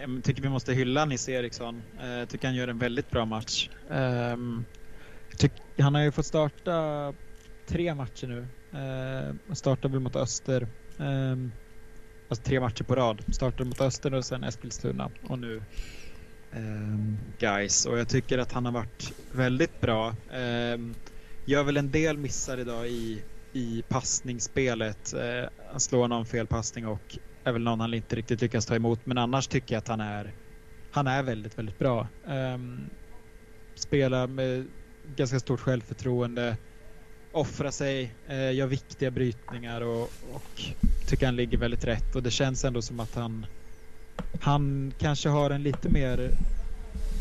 jag tycker vi måste hylla Nisse Eriksson. Jag eh, tycker han gör en väldigt bra match. Ehm, han har ju fått starta tre matcher nu. Eh, startade väl mot Öster. Eh, alltså tre matcher på rad. Startade mot Öster och sen Eskilstuna och nu ehm, guys och jag tycker att han har varit väldigt bra. Ehm, gör väl en del missar idag i, i passningsspelet. Eh, han slår någon felpassning och är väl någon han inte riktigt lyckas ta emot. Men annars tycker jag att han är, han är väldigt, väldigt bra. Eh, spelar med ganska stort självförtroende offra sig, eh, gör viktiga brytningar och, och tycker han ligger väldigt rätt. Och det känns ändå som att han, han kanske har en lite mer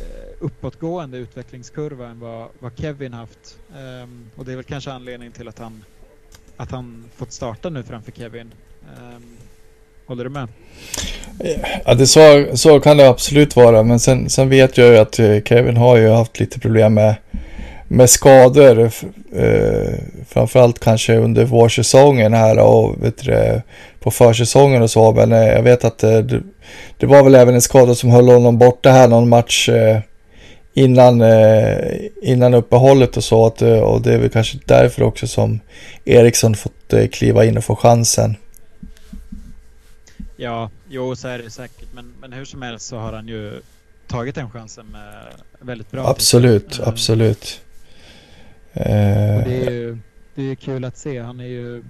eh, uppåtgående utvecklingskurva än vad, vad Kevin haft. Um, och det är väl kanske anledningen till att han, att han fått starta nu framför Kevin. Um, Håller du med? Ja, det så, så kan det absolut vara. Men sen, sen vet jag ju att eh, Kevin har ju haft lite problem med, med skador. Eh, framförallt kanske under vårsäsongen här och vet du, på försäsongen och så. Men eh, jag vet att eh, det, det, var väl även en skada som höll honom borta här någon match eh, innan, eh, innan uppehållet och så. Att, och det är väl kanske därför också som Eriksson fått kliva in och få chansen. Ja, jo så är det säkert. Men, men hur som helst så har han ju tagit den chansen med väldigt bra. Absolut, absolut. Uh, det är ju det är kul att se. Han är ju...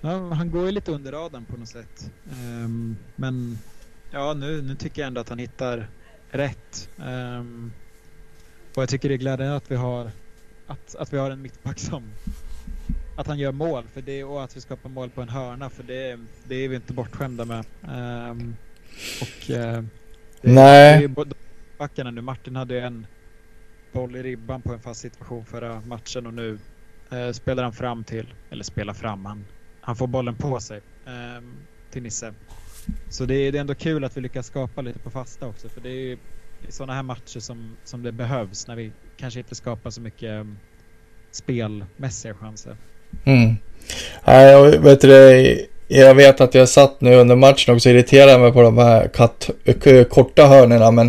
Ja, han går ju lite under radarn på något sätt. Um, men ja, nu, nu tycker jag ändå att han hittar rätt. Um, och jag tycker det är glädjande att vi har att, att vi har en mittback som att han gör mål för det, och att vi skapar mål på en hörna för det, det är vi inte bortskämda med. Um, och uh, det, Nej. Det är backarna nu. Martin hade en boll i ribban på en fast situation förra matchen och nu eh, spelar han fram till, eller spelar fram, han, han får bollen på sig eh, till Nisse. Så det är, det är ändå kul att vi lyckas skapa lite på fasta också för det är i sådana här matcher som, som det behövs när vi kanske inte skapar så mycket ehm, spelmässiga chanser. Mm. Ja, jag, vet det, jag vet att jag satt nu under matchen också och irriterade mig på de här katt, korta hörnerna men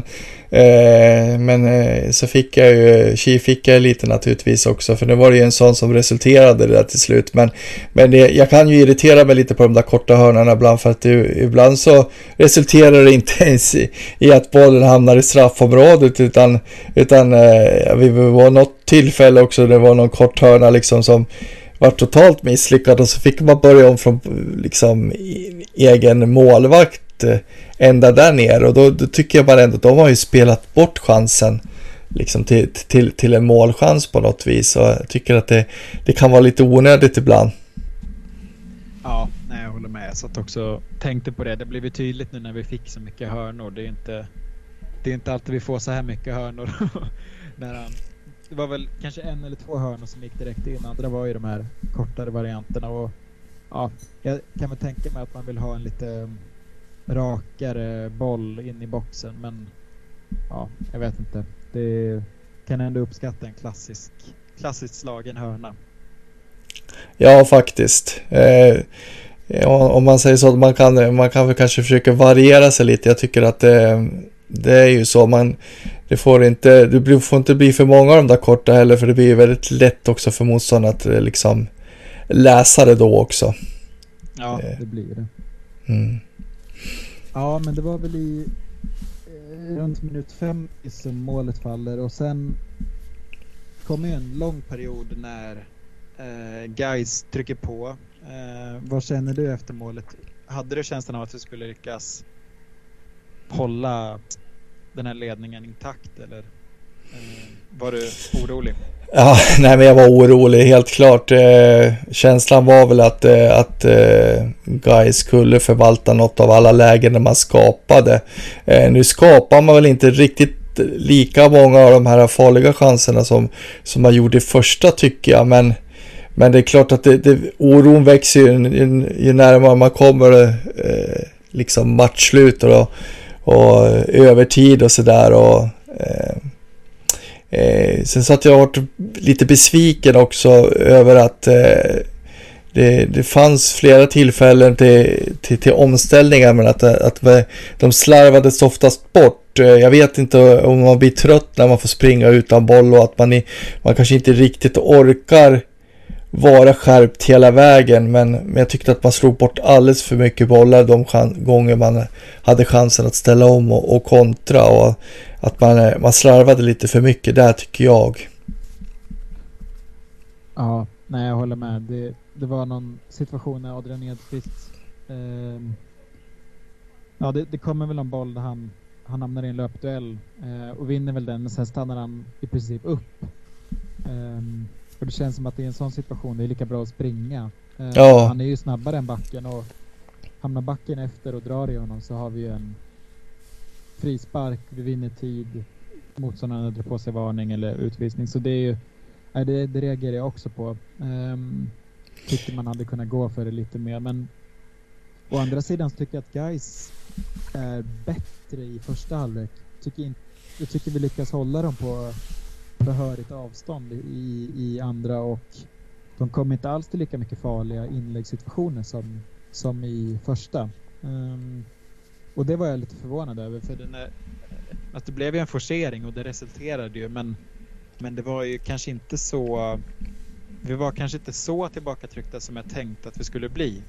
eh, men eh, så fick jag ju, tji fick jag lite naturligtvis också för nu var det ju en sån som resulterade det där till slut men men det, jag kan ju irritera mig lite på de där korta hörnorna ibland för att det, ibland så resulterar det inte ens i, i att bollen hamnar i straffområdet utan utan eh, vi var något tillfälle också det var någon kort hörna liksom som var totalt misslyckad och så fick man börja om från liksom egen målvakt eh, ända där nere och då, då, tycker jag bara ändå att de har ju spelat bort chansen liksom till, till, till en målchans på något vis och jag tycker att det, det kan vara lite onödigt ibland. Ja, nej, jag håller med. Jag satt också och tänkte på det. Det blev ju tydligt nu när vi fick så mycket hörnor. Det är inte, det är inte alltid vi får så här mycket hörnor (laughs) när han det var väl kanske en eller två hörnor som gick direkt in. Andra var ju de här kortare varianterna. Och, ja, jag kan väl tänka mig att man vill ha en lite mm, rakare boll in i boxen. Men ja, jag vet inte. Det kan ändå uppskatta en klassisk, klassiskt slagen hörna. Ja, faktiskt. Eh, om man säger så, man kan, man kan väl kanske försöka variera sig lite. Jag tycker att det, det är ju så. Man, det får inte, det får inte bli för många av de där korta heller för det blir väldigt lätt också för motståndaren att eh, liksom läsa det då också. Ja, eh. det blir det. Mm. Ja, men det var väl i eh, runt minut 50 som målet faller och sen kommer ju en lång period när eh, guys trycker på. Eh, vad känner du efter målet? Hade du känslan av att vi skulle lyckas hålla den här ledningen intakt eller eh, var du orolig? Ja, nej men jag var orolig helt klart. Eh, känslan var väl att, eh, att eh, Guys skulle förvalta något av alla lägen när man skapade. Eh, nu skapar man väl inte riktigt lika många av de här farliga chanserna som, som man gjorde i första tycker jag. Men, men det är klart att det, det, oron växer ju, ju, ju närmare man kommer eh, liksom matchslut och, och eh, övertid och sådär. Eh, Eh, sen så att jag varit lite besviken också över att eh, det, det fanns flera tillfällen till, till, till omställningar men att, att de slarvades oftast bort. Eh, jag vet inte om man blir trött när man får springa utan boll och att man, man kanske inte riktigt orkar vara skärpt hela vägen men, men jag tyckte att man slog bort alldeles för mycket bollar de gånger man hade chansen att ställa om och, och kontra och att man, man slarvade lite för mycket där tycker jag. Ja, nej jag håller med. Det, det var någon situation när Adrian Edqvist eh, Ja, det, det, kommer väl en boll där han, han hamnar i en löpduell eh, och vinner väl den, men sen stannar han i princip upp. Eh, och det känns som att i en sån situation det är lika bra att springa. Eh, ja. Han är ju snabbare än backen och hamnar backen efter och drar i honom så har vi ju en frispark, vi vinner tid, motståndaren drar på sig varning eller utvisning. Så det är ju, det, det reagerar jag också på. Um, tycker man hade kunnat gå för det lite mer men å andra sidan så tycker jag att guys är bättre i första halvlek. Tycker jag tycker vi lyckas hålla dem på behörigt avstånd i, i andra och de kom inte alls till lika mycket farliga inläggssituationer som, som i första. Um, och det var jag lite förvånad över för den är, att det blev ju en forcering och det resulterade ju men, men det var ju kanske inte så vi var kanske inte så tillbakatryckta som jag tänkt att vi skulle bli.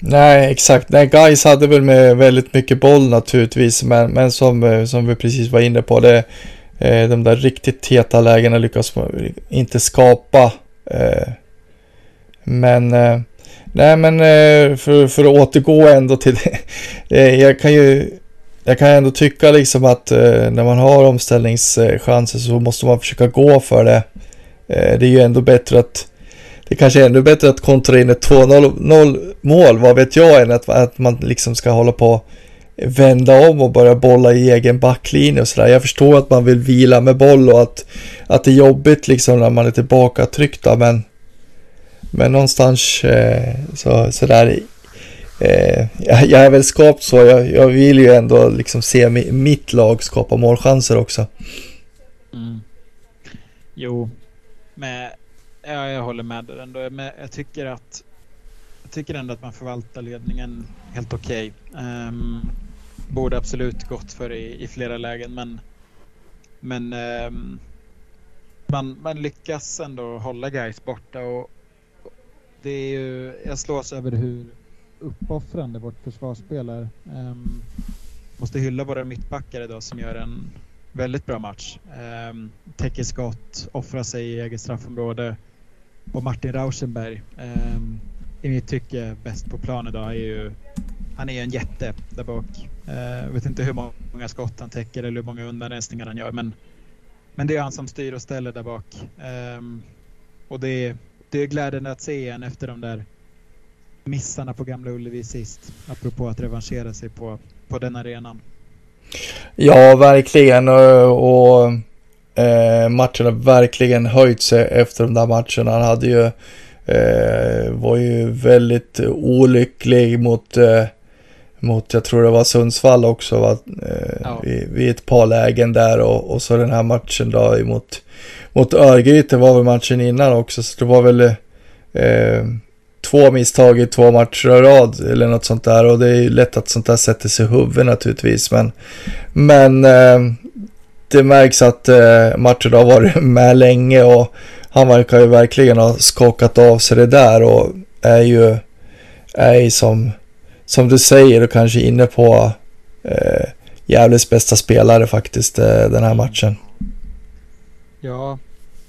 Nej, exakt. Nej, guys hade väl med väldigt mycket boll naturligtvis, men, men som, eh, som vi precis var inne på, det, eh, de där riktigt heta lägena lyckas inte skapa. Eh, men eh, Nej men eh, för, för att återgå ändå till det. (laughs) Jag kan ju jag kan ändå tycka liksom att när man har omställningschanser så måste man försöka gå för det. Det är ju ändå bättre att det kanske är ännu bättre att kontra in ett 2-0 mål, vad vet jag, än att, att man liksom ska hålla på vända om och börja bolla i egen backlinje och sådär. Jag förstår att man vill vila med boll och att, att det är jobbigt liksom när man är tillbaka tryckta men men någonstans eh, så, sådär eh, jag, är väl skapt så. Jag, jag vill ju ändå liksom se mi, mitt lag skapa målchanser också. Mm. Jo, men Ja, jag håller med där ändå. Men jag tycker att jag tycker ändå att man förvaltar ledningen helt okej. Okay. Um, borde absolut gått för i, i flera lägen men men um, man, man lyckas ändå hålla guys borta och det är ju, jag slås över hur uppoffrande vårt försvarsspel är. Um, måste hylla våra mittbackar idag som gör en väldigt bra match. Um, täcker skott, offrar sig i eget straffområde. Och Martin Rauschenberg, eh, i mitt tycke bäst på plan idag, är ju han är ju en jätte där bak. Eh, jag eh, vet inte hur många skott han täcker eller hur många undanrensningar han gör men, men det är han som styr och ställer där bak. Eh, och det är, det är glädjande att se igen efter de där missarna på Gamla Ullevi sist. Apropå att revanschera sig på, på den arenan. Ja, verkligen. Eh, och, och Eh, matchen har verkligen höjt sig efter de där matcherna. Han hade ju, eh, var ju väldigt olycklig mot, eh, mot, jag tror det var Sundsvall också, va? Eh, ja. vid, vid, ett par lägen där och, och så den här matchen då mot, mot Örgryte var väl matchen innan också, så det var väl eh, två misstag i två matcher i rad eller något sånt där och det är ju lätt att sånt där sätter sig i huvudet naturligtvis. Men, men eh, det märks att eh, matchen har varit (laughs) med länge och han verkar ju verkligen ha skakat av sig det där och är ju, är ju som, som du säger och kanske inne på eh, Gävles bästa spelare faktiskt eh, den här matchen. Ja,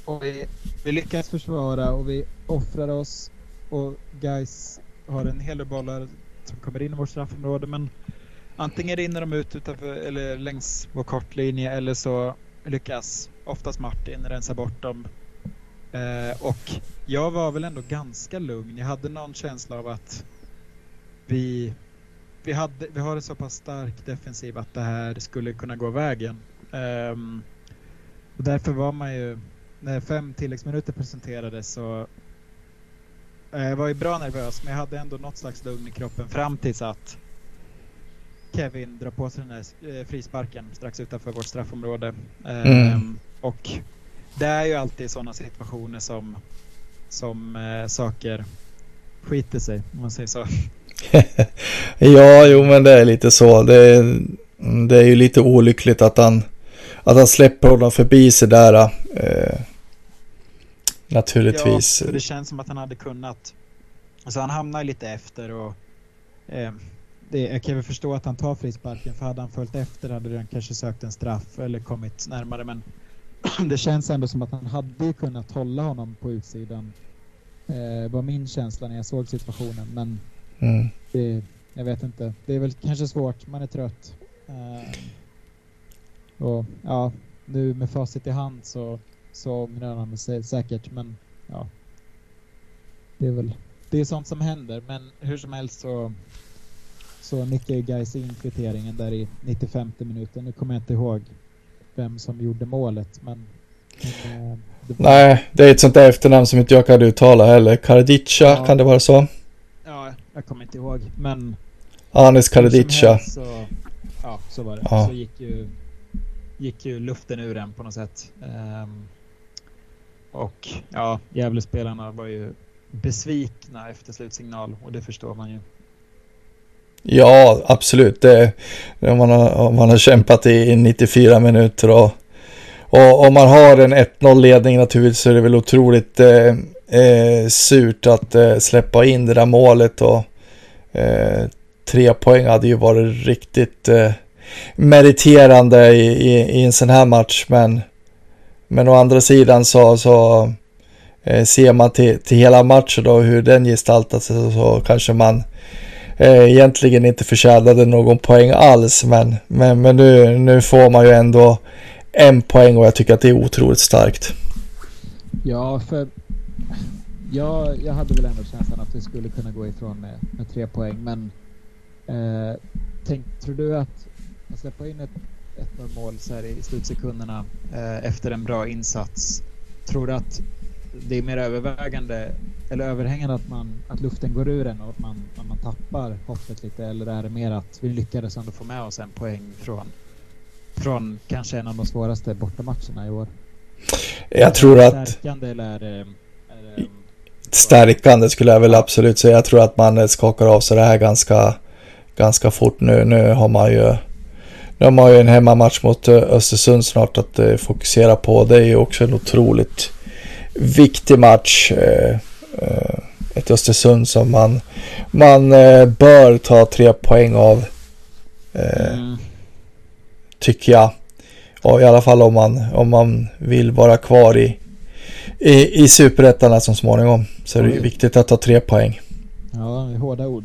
och vi, vi lyckas försvara och vi offrar oss och guys har en hel del bollar som kommer in i vårt straffområde men antingen rinner de ut utanför, eller längs vår kortlinje eller så lyckas oftast Martin rensa bort dem. Eh, och jag var väl ändå ganska lugn. Jag hade någon känsla av att vi, vi, hade, vi har en så pass stark defensiv att det här skulle kunna gå vägen. Eh, och därför var man ju, när fem tilläggsminuter presenterades så eh, jag var ju bra nervös men jag hade ändå något slags lugn i kroppen fram tills att Kevin drar på sig den där eh, frisparken strax utanför vårt straffområde. Mm. Ehm, och det är ju alltid sådana situationer som, som eh, saker skiter sig, om man säger så. (laughs) ja, jo men det är lite så. Det är, det är ju lite olyckligt att han, att han släpper honom förbi sig där. Eh, naturligtvis. Ja, för det känns som att han hade kunnat. Alltså han hamnar lite efter och eh, det, jag kan väl förstå att han tar frisparken för hade han följt efter hade han kanske sökt en straff eller kommit närmare men (clears throat) det känns ändå som att han hade kunnat hålla honom på utsidan. Eh, var min känsla när jag såg situationen men mm. det, jag vet inte. Det är väl kanske svårt, man är trött. Eh, och ja, nu med facit i hand så, så ångrar han sig säkert men ja. Det är väl det är sånt som händer men hur som helst så så nickar ju Gais in kvitteringen där i 95 minuten. Nu kommer jag inte ihåg vem som gjorde målet men... men eh, det var... Nej, det är ett sånt där efternamn som inte jag kan uttala heller. Karadica, ja. kan det vara så? Ja, jag kommer inte ihåg men... Anis Karadica. Så, ja, så var det. Ja. Så gick ju, gick ju luften ur den på något sätt. Um, och ja, Gävlespelarna var ju besvikna efter slutsignal och det förstår man ju. Ja, absolut. Det, om, man har, man har kämpat i 94 minuter och, och om man har en 1-0 ledning naturligtvis så är det väl otroligt eh, eh, surt att eh, släppa in det där målet och eh, tre poäng hade ju varit riktigt eh, meriterande i, i, i, en sån här match. Men, men å andra sidan så, så eh, ser man till, till hela matchen och hur den gestaltar sig så, så kanske man eh, egentligen inte förtjänade någon poäng alls. Men, men, men nu, nu får man ju ändå en poäng och jag tycker att det är otroligt starkt. Ja, för jag, jag hade väl ändå känslan att vi skulle kunna gå ifrån med, med tre poäng. Men eh, tänk, tror du att, att släppa in ett, ett mål så här i slutsekunderna eh, efter en bra insats. Tror du att det är mer övervägande eller överhängande att, man, att luften går ur en och att man, att man tappar hoppet lite? Eller är det mer att vi lyckades ändå få med oss en poäng från, från kanske en av de svåraste bortamatcherna i år? Jag tror att... Stärkande eller är det, är det... Stärkande skulle jag väl absolut säga. Jag tror att man skakar av sig det här ganska, ganska fort nu. Nu har man ju nu har man ju en hemmamatch mot Östersund snart att eh, fokusera på. Det är ju också en otroligt viktig match. Eh, eh, ett Östersund som man, man eh, bör ta tre poäng av. Mm. Tycker jag. Och i alla fall om man, om man vill vara kvar i, i, i superettan som småningom. Så är det ju viktigt att ta tre poäng. Ja, det är hårda ord.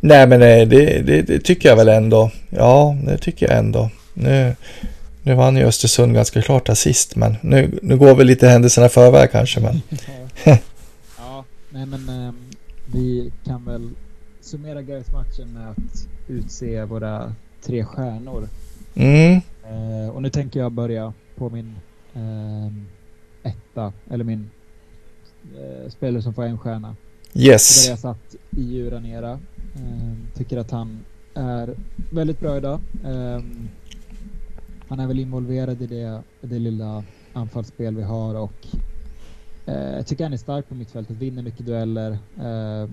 Nej men det, det, det, tycker jag väl ändå. Ja, det tycker jag ändå. Nu, nu vann ju Östersund ganska klart assist, men nu, nu går vi lite händelserna förväg kanske. Men... (laughs) (laughs) ja, nej men um, vi kan väl summera Gais-matchen med att utse våra tre stjärnor. Mm. Uh, och nu tänker jag börja på min uh, etta, eller min uh, spelare som får en stjärna. Yes. Där jag satt i Juranera. Uh, tycker att han är väldigt bra idag. Um, han är väl involverad i det, det lilla anfallsspel vi har och Eh, jag tycker han är stark på mittfältet, vinner mycket dueller, eh,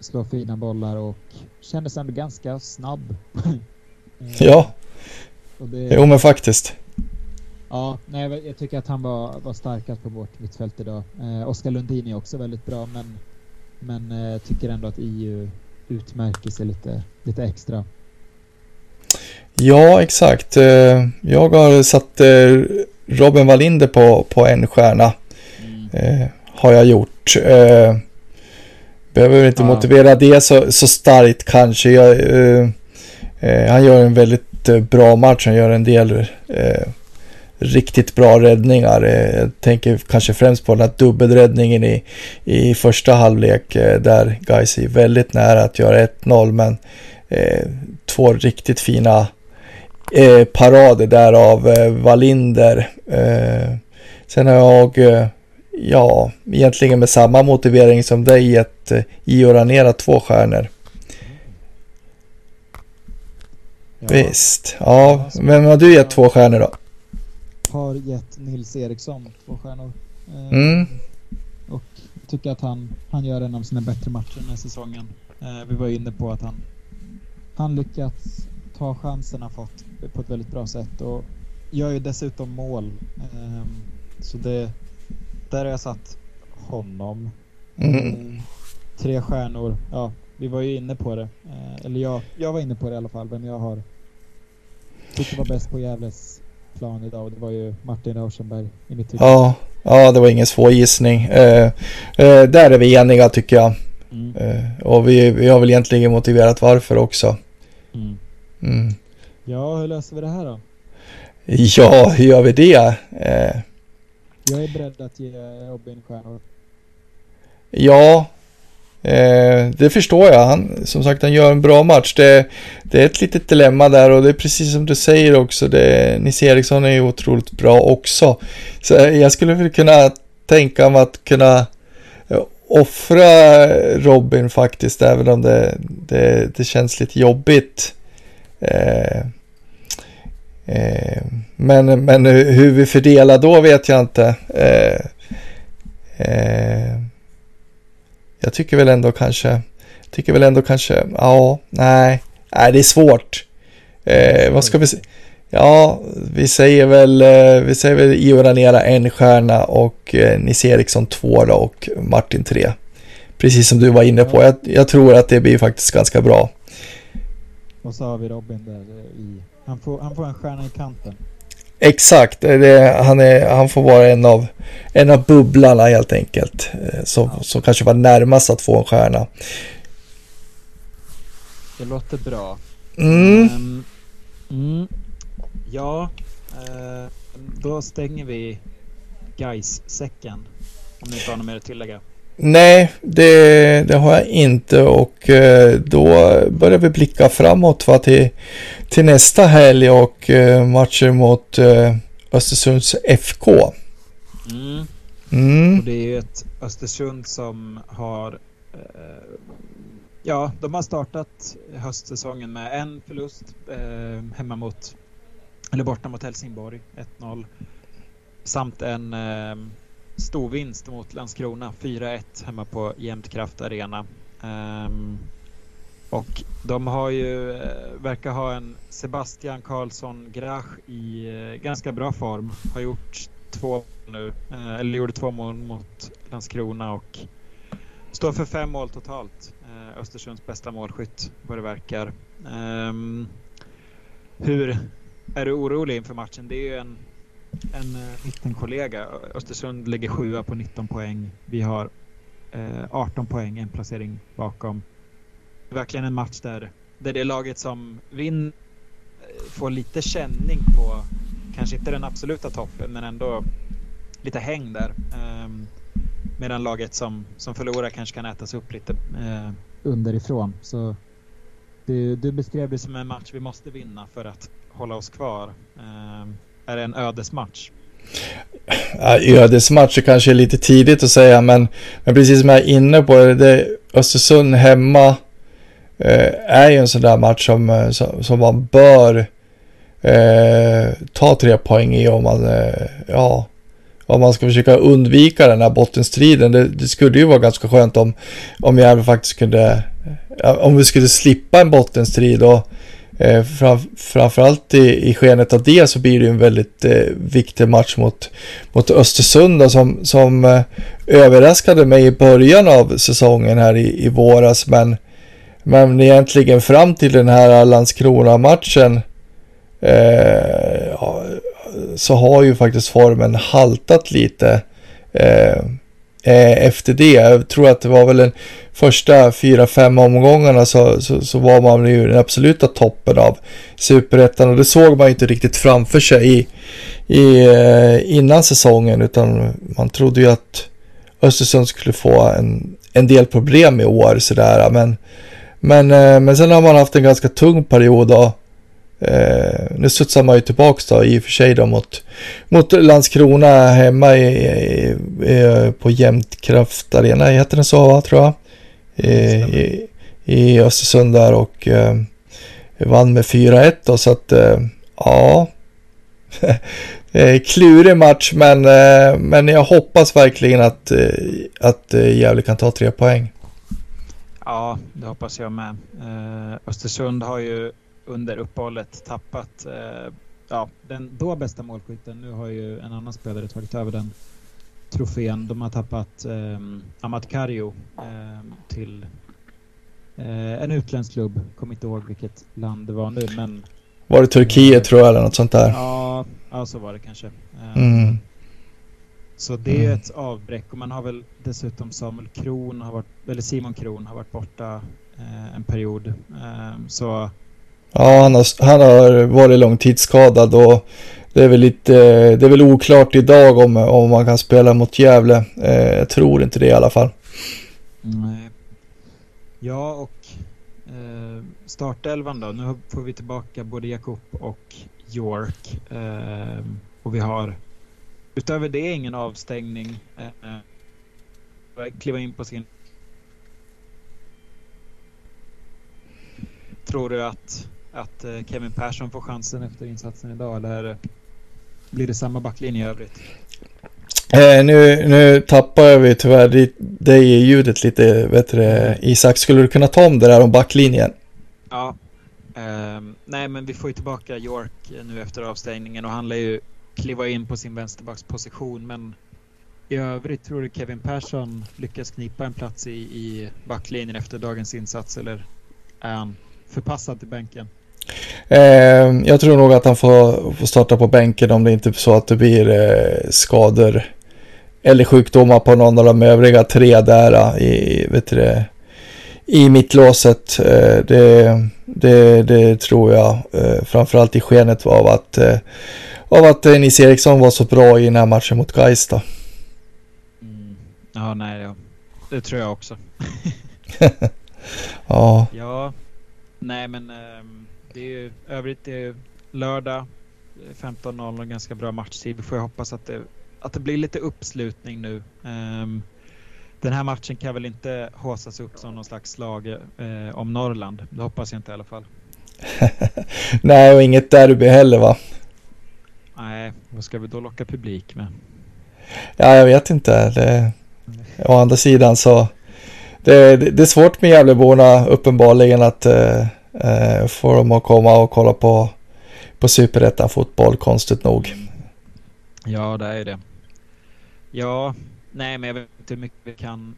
slår fina bollar och kändes ändå ganska snabb. (laughs) Ja, det... jo men faktiskt. Ja, nej, jag tycker att han var, var starkast på vårt mittfält idag. Eh, Oskar Lundin är också väldigt bra, men, men eh, tycker ändå att EU utmärker sig lite, lite extra. Ja, exakt. Eh, jag har satt eh, Robin Wallinder på, på en stjärna. Mm. Eh, har jag gjort. Behöver inte ja. motivera det så, så starkt kanske. Jag, han gör en väldigt bra match. Han gör en del riktigt bra räddningar. Jag tänker kanske främst på den här dubbelräddningen i, i första halvlek där Gais är väldigt nära att göra 1-0 men eh, två riktigt fina eh, parader där av eh, Wallinder. Eh, sen har jag, eh, ja, egentligen med samma motivering som dig gett eh, Io Ranera två stjärnor. Ja. Visst, ja, men har du gett två stjärnor då? Har gett Nils Eriksson två stjärnor. Eh, mm. Och tycker att han, han gör en av sina bättre matcher den här säsongen. Eh, vi var inne på att han, han lyckats ta chanserna fått på ett väldigt bra sätt och gör ju dessutom mål. Um, så det, där har jag satt honom. Mm. Uh, tre stjärnor. Ja, vi var ju inne på det. Uh, eller jag, jag var inne på det i alla fall. Vem jag har tyckte var bäst på Gävles plan idag och det var ju Martin Rauschenberg i mitt tycke. Ja, ja, det var ingen svår gissning. Uh, där är vi eniga tycker jag. Mm. och vi, vi har väl egentligen motiverat varför också. Mm. Mm. Ja, hur löser vi det här då? Ja, hur gör vi det? Eh. Jag är beredd att ge Robin stjärnor. Ja, eh, det förstår jag. Han, som sagt, han gör en bra match. Det, det, är ett litet dilemma där och det är precis som du säger också. Det, Nisse Eriksson är ju otroligt bra också. Så jag skulle väl kunna tänka mig att kunna offra Robin faktiskt, även om det, det, det känns lite jobbigt. Eh, eh, men, men hur vi fördelar då vet jag inte. Eh, eh, jag tycker väl ändå kanske, tycker väl ändå kanske, ja, nej, nej det är svårt. Eh, vad ska vi säga? Ja, vi säger väl, vi säger väl Io Ranera en stjärna och eh, Nisse Eriksson två då och Martin tre. Precis som du var inne på. Jag, jag, tror att det blir faktiskt ganska bra. Och så har vi Robin där i... Han får, han får en stjärna i kanten. Exakt, det, han, är, han får vara en av, en av bubblarna helt enkelt. Eh, som, ja. som kanske var närmast att få en stjärna. Det låter bra. Mm. Um, mm. Ja, uh, då stänger vi guys säcken Om ni inte har något mer att tillägga. Nej, det, det, har jag inte och eh, då börjar vi blicka framåt va, till, till nästa helg och eh, matcher mot eh, Östersunds FK. Mm. Mm. Och det är ju ett Östersund som har Ja, de har startat höstsäsongen med en förlust eh, hemma mot eller borta mot Helsingborg 1-0 samt en eh, stor vinst mot Landskrona, 4-1 hemma på Jämtkraft Arena. Um, och de har ju, eh, verkar ha en Sebastian Karlsson Grach i eh, ganska bra form. Har gjort två nu, eh, eller gjorde två mål mot Landskrona och står för fem mål totalt. Östersunds bästa målskytt vad det verkar. Um, hur är du orolig inför matchen? Det är ju en en eh, mittenkollega. Östersund ligger sjua på 19 poäng. Vi har eh, 18 poäng, en placering bakom. Verkligen en match där, där det laget som vinner eh, får lite känning på, kanske inte den absoluta toppen, men ändå lite häng där. Um, medan laget som, som förlorar kanske kan ätas upp lite uh, underifrån. Så du, du beskrev det som en match vi måste vinna för att hålla oss kvar. Eh, är det en ödesmatch? Ödesmatch är kanske lite tidigt att säga, men, men precis som jag är inne på det, det Östersund hemma eh, är ju en sån där match som, eh, som, som man bör eh, ta tre poäng i om man, eh, ja, om man ska försöka undvika den här bottenstriden. Det, det skulle ju vara ganska skönt om, om Gävle faktiskt kunde, om vi skulle slippa en bottenstrid och eh, fram, framförallt i, i skenet av det så blir det en väldigt eh, viktig match mot, mot Östersund då, som, som eh, överraskade mig i början av säsongen här i, i våras. Men men egentligen fram till den här Landskrona-matchen eh, så har ju faktiskt formen haltat lite eh, eh, efter det. Jag tror att det var väl den första fyra, fem omgångarna så, så, så var man ju den absoluta toppen av superettan och det såg man ju inte riktigt framför sig i, i, eh, innan säsongen utan man trodde ju att Östersund skulle få en, en del problem i år sådär men men, eh, men sen har man haft en ganska tung period och eh, nu studsar man ju tillbaks då i och för sig då mot, mot Landskrona hemma i, i, i, på Jämtkraft Arena, heter den så va, tror jag? I, i, Östersund där och eh, vann med 4-1 då så att eh, ja (laughs) klurig match men, eh, men jag hoppas verkligen att, eh, att Gävle kan ta tre poäng. Ja, det hoppas jag med. Eh, Östersund har ju under uppehållet tappat eh, ja, den då bästa målskytten. Nu har ju en annan spelare tagit över den trofén. De har tappat eh, Amat Kario eh, till eh, en utländsk klubb. Kommer inte ihåg vilket land det var nu, men... Var det Turkiet tror jag eller något sånt där? Ja, ja så var det kanske. Eh, mm. Så det är mm. ett avbräck och man har väl dessutom Samuel Kron, har varit, eller Simon Kron har varit borta eh, en period. Eh, så... Ja, han har, han har varit långtidsskadad och det är väl lite, det är väl oklart idag om, om man kan spela mot Gävle. Eh, jag tror inte det i alla fall. Nej. Ja, och eh, startelvan då. Nu får vi tillbaka både Jakob och York. Eh, och vi har Utöver det ingen avstängning. Eh, eh, kliva in på sin... Tror du att, att eh, Kevin Persson får chansen efter insatsen idag eller blir det samma backlinje i övrigt? Eh, nu, nu tappar vi tyvärr dig i ljudet lite. Vet du, Isak, skulle du kunna ta om det där om backlinjen? Ja. Eh, nej, men vi får ju tillbaka York nu efter avstängningen och han lär ju kliva in på sin vänsterbacksposition men i övrigt tror du Kevin Persson lyckas knipa en plats i, i backlinjen efter dagens insats eller är han förpassad till bänken? Eh, jag tror nog att han får, får, starta på bänken om det inte är så att det blir eh, skador eller sjukdomar på någon av de övriga tre där eh, i, vet du, i mittlåset. Eh, det, det, det, tror jag, eh, framförallt i skenet av att eh, av att Nils Eriksson var så bra i den här matchen mot Gais då. Mm. Ja, nej, ja. det tror jag också. (laughs) ja. Ja, nej men um, det är ju övrigt det är lördag 15.00 en ganska bra matchtid. Vi får ju hoppas att det, att det blir lite uppslutning nu. Um, den här matchen kan väl inte håsas upp som någon slags slag eh, om Norrland. Det hoppas jag inte i alla fall. (laughs) Nej, och inget derby heller va? Nej, vad ska vi då locka publik med? Ja, jag vet inte. Det, å andra sidan så det, det, det är svårt med Gävleborna uppenbarligen att eh, eh, få dem att komma och kolla på, på superettan fotboll, konstigt nog. Ja, det är det. Ja, nej, men jag vet inte hur mycket vi kan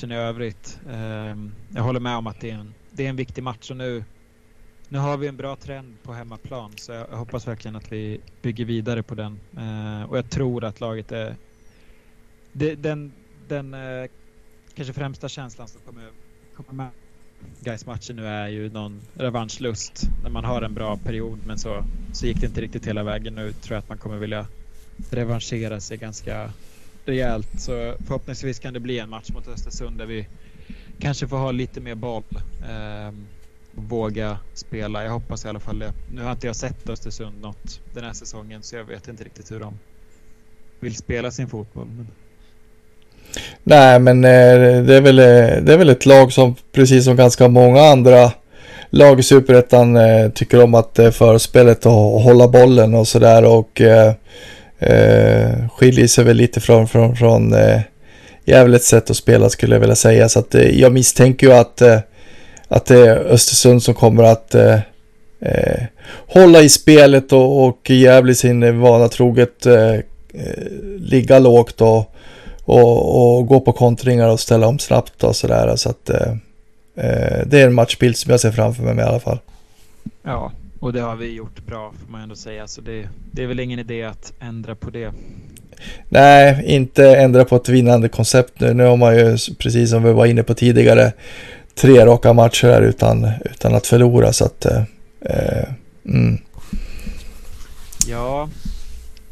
känna i övrigt. Eh, jag håller med om att det är en, det är en viktig match och nu nu har vi en bra trend på hemmaplan så jag hoppas verkligen att vi bygger vidare på den. Eh, och jag tror att laget är... Det, den den eh, kanske främsta känslan som kommer, kommer med guys matchen nu är ju någon revanschlust. När man har en bra period men så, så gick det inte riktigt hela vägen. Nu tror jag att man kommer vilja revanschera sig ganska rejält. Så förhoppningsvis kan det bli en match mot Östersund där vi kanske får ha lite mer boll. Eh, våga spela. Jag hoppas i alla fall det. Nu har inte jag sett Östersund något den här säsongen så jag vet inte riktigt hur de vill spela sin fotboll. Men... Nej, men eh, det är, väl, eh, det är väl ett lag som precis som ganska många andra lag i Superettan eh, tycker om att förspelet och hålla bollen och sådär och eh, skiljer sig väl lite från, från, från eh, Gävles sätt att spela skulle jag vilja säga. Så att eh, jag misstänker ju att, eh, att det är Östersund som kommer att eh, hålla i spelet och, och Gävle sin vana troget eh, ligga lågt och, och, och, gå på kontringar och ställa om snabbt och sådär. Så att eh, eh, det är en matchbild som jag ser framför mig i alla fall. Ja, och det har vi gjort bra får man ändå säga. Så det, det är väl ingen idé att ändra på det. Nej, inte ändra på ett vinnande koncept nu. Nu har man ju, precis som vi var inne på tidigare, tre raka matcher här utan, utan att förlora. Så att, eh, eh mm. Ja,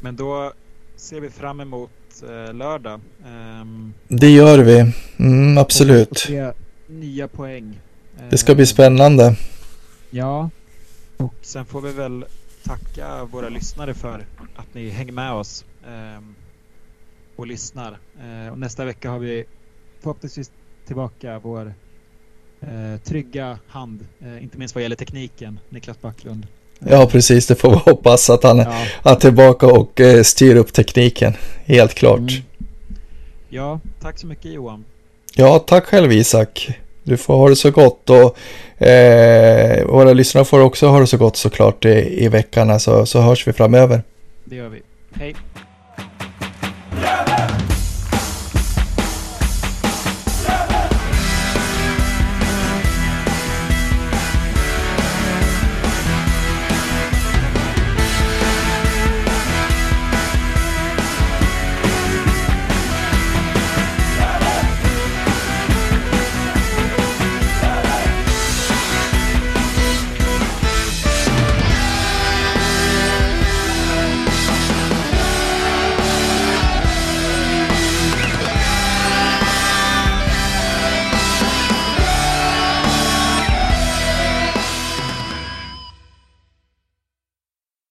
men då ser vi fram emot lördag. Um, det gör vi, mm, absolut. nya poäng. Det ska bli spännande. Ja, och sen får vi väl tacka våra lyssnare för att ni hänger med oss um, och lyssnar. Uh, och nästa vecka har vi förhoppningsvis tillbaka vår uh, trygga hand, uh, inte minst vad gäller tekniken, Niklas Backlund. Ja, precis. Det får vi (laughs) hoppas att han ja. är tillbaka och eh, styr upp tekniken. Helt klart. Mm. Ja, tack så mycket Johan. Ja, tack själv Isak. Du får ha det så gott och eh, våra lyssnare får också ha det så gott såklart i, i veckan. Så, så hörs vi framöver. Det gör vi. Hej.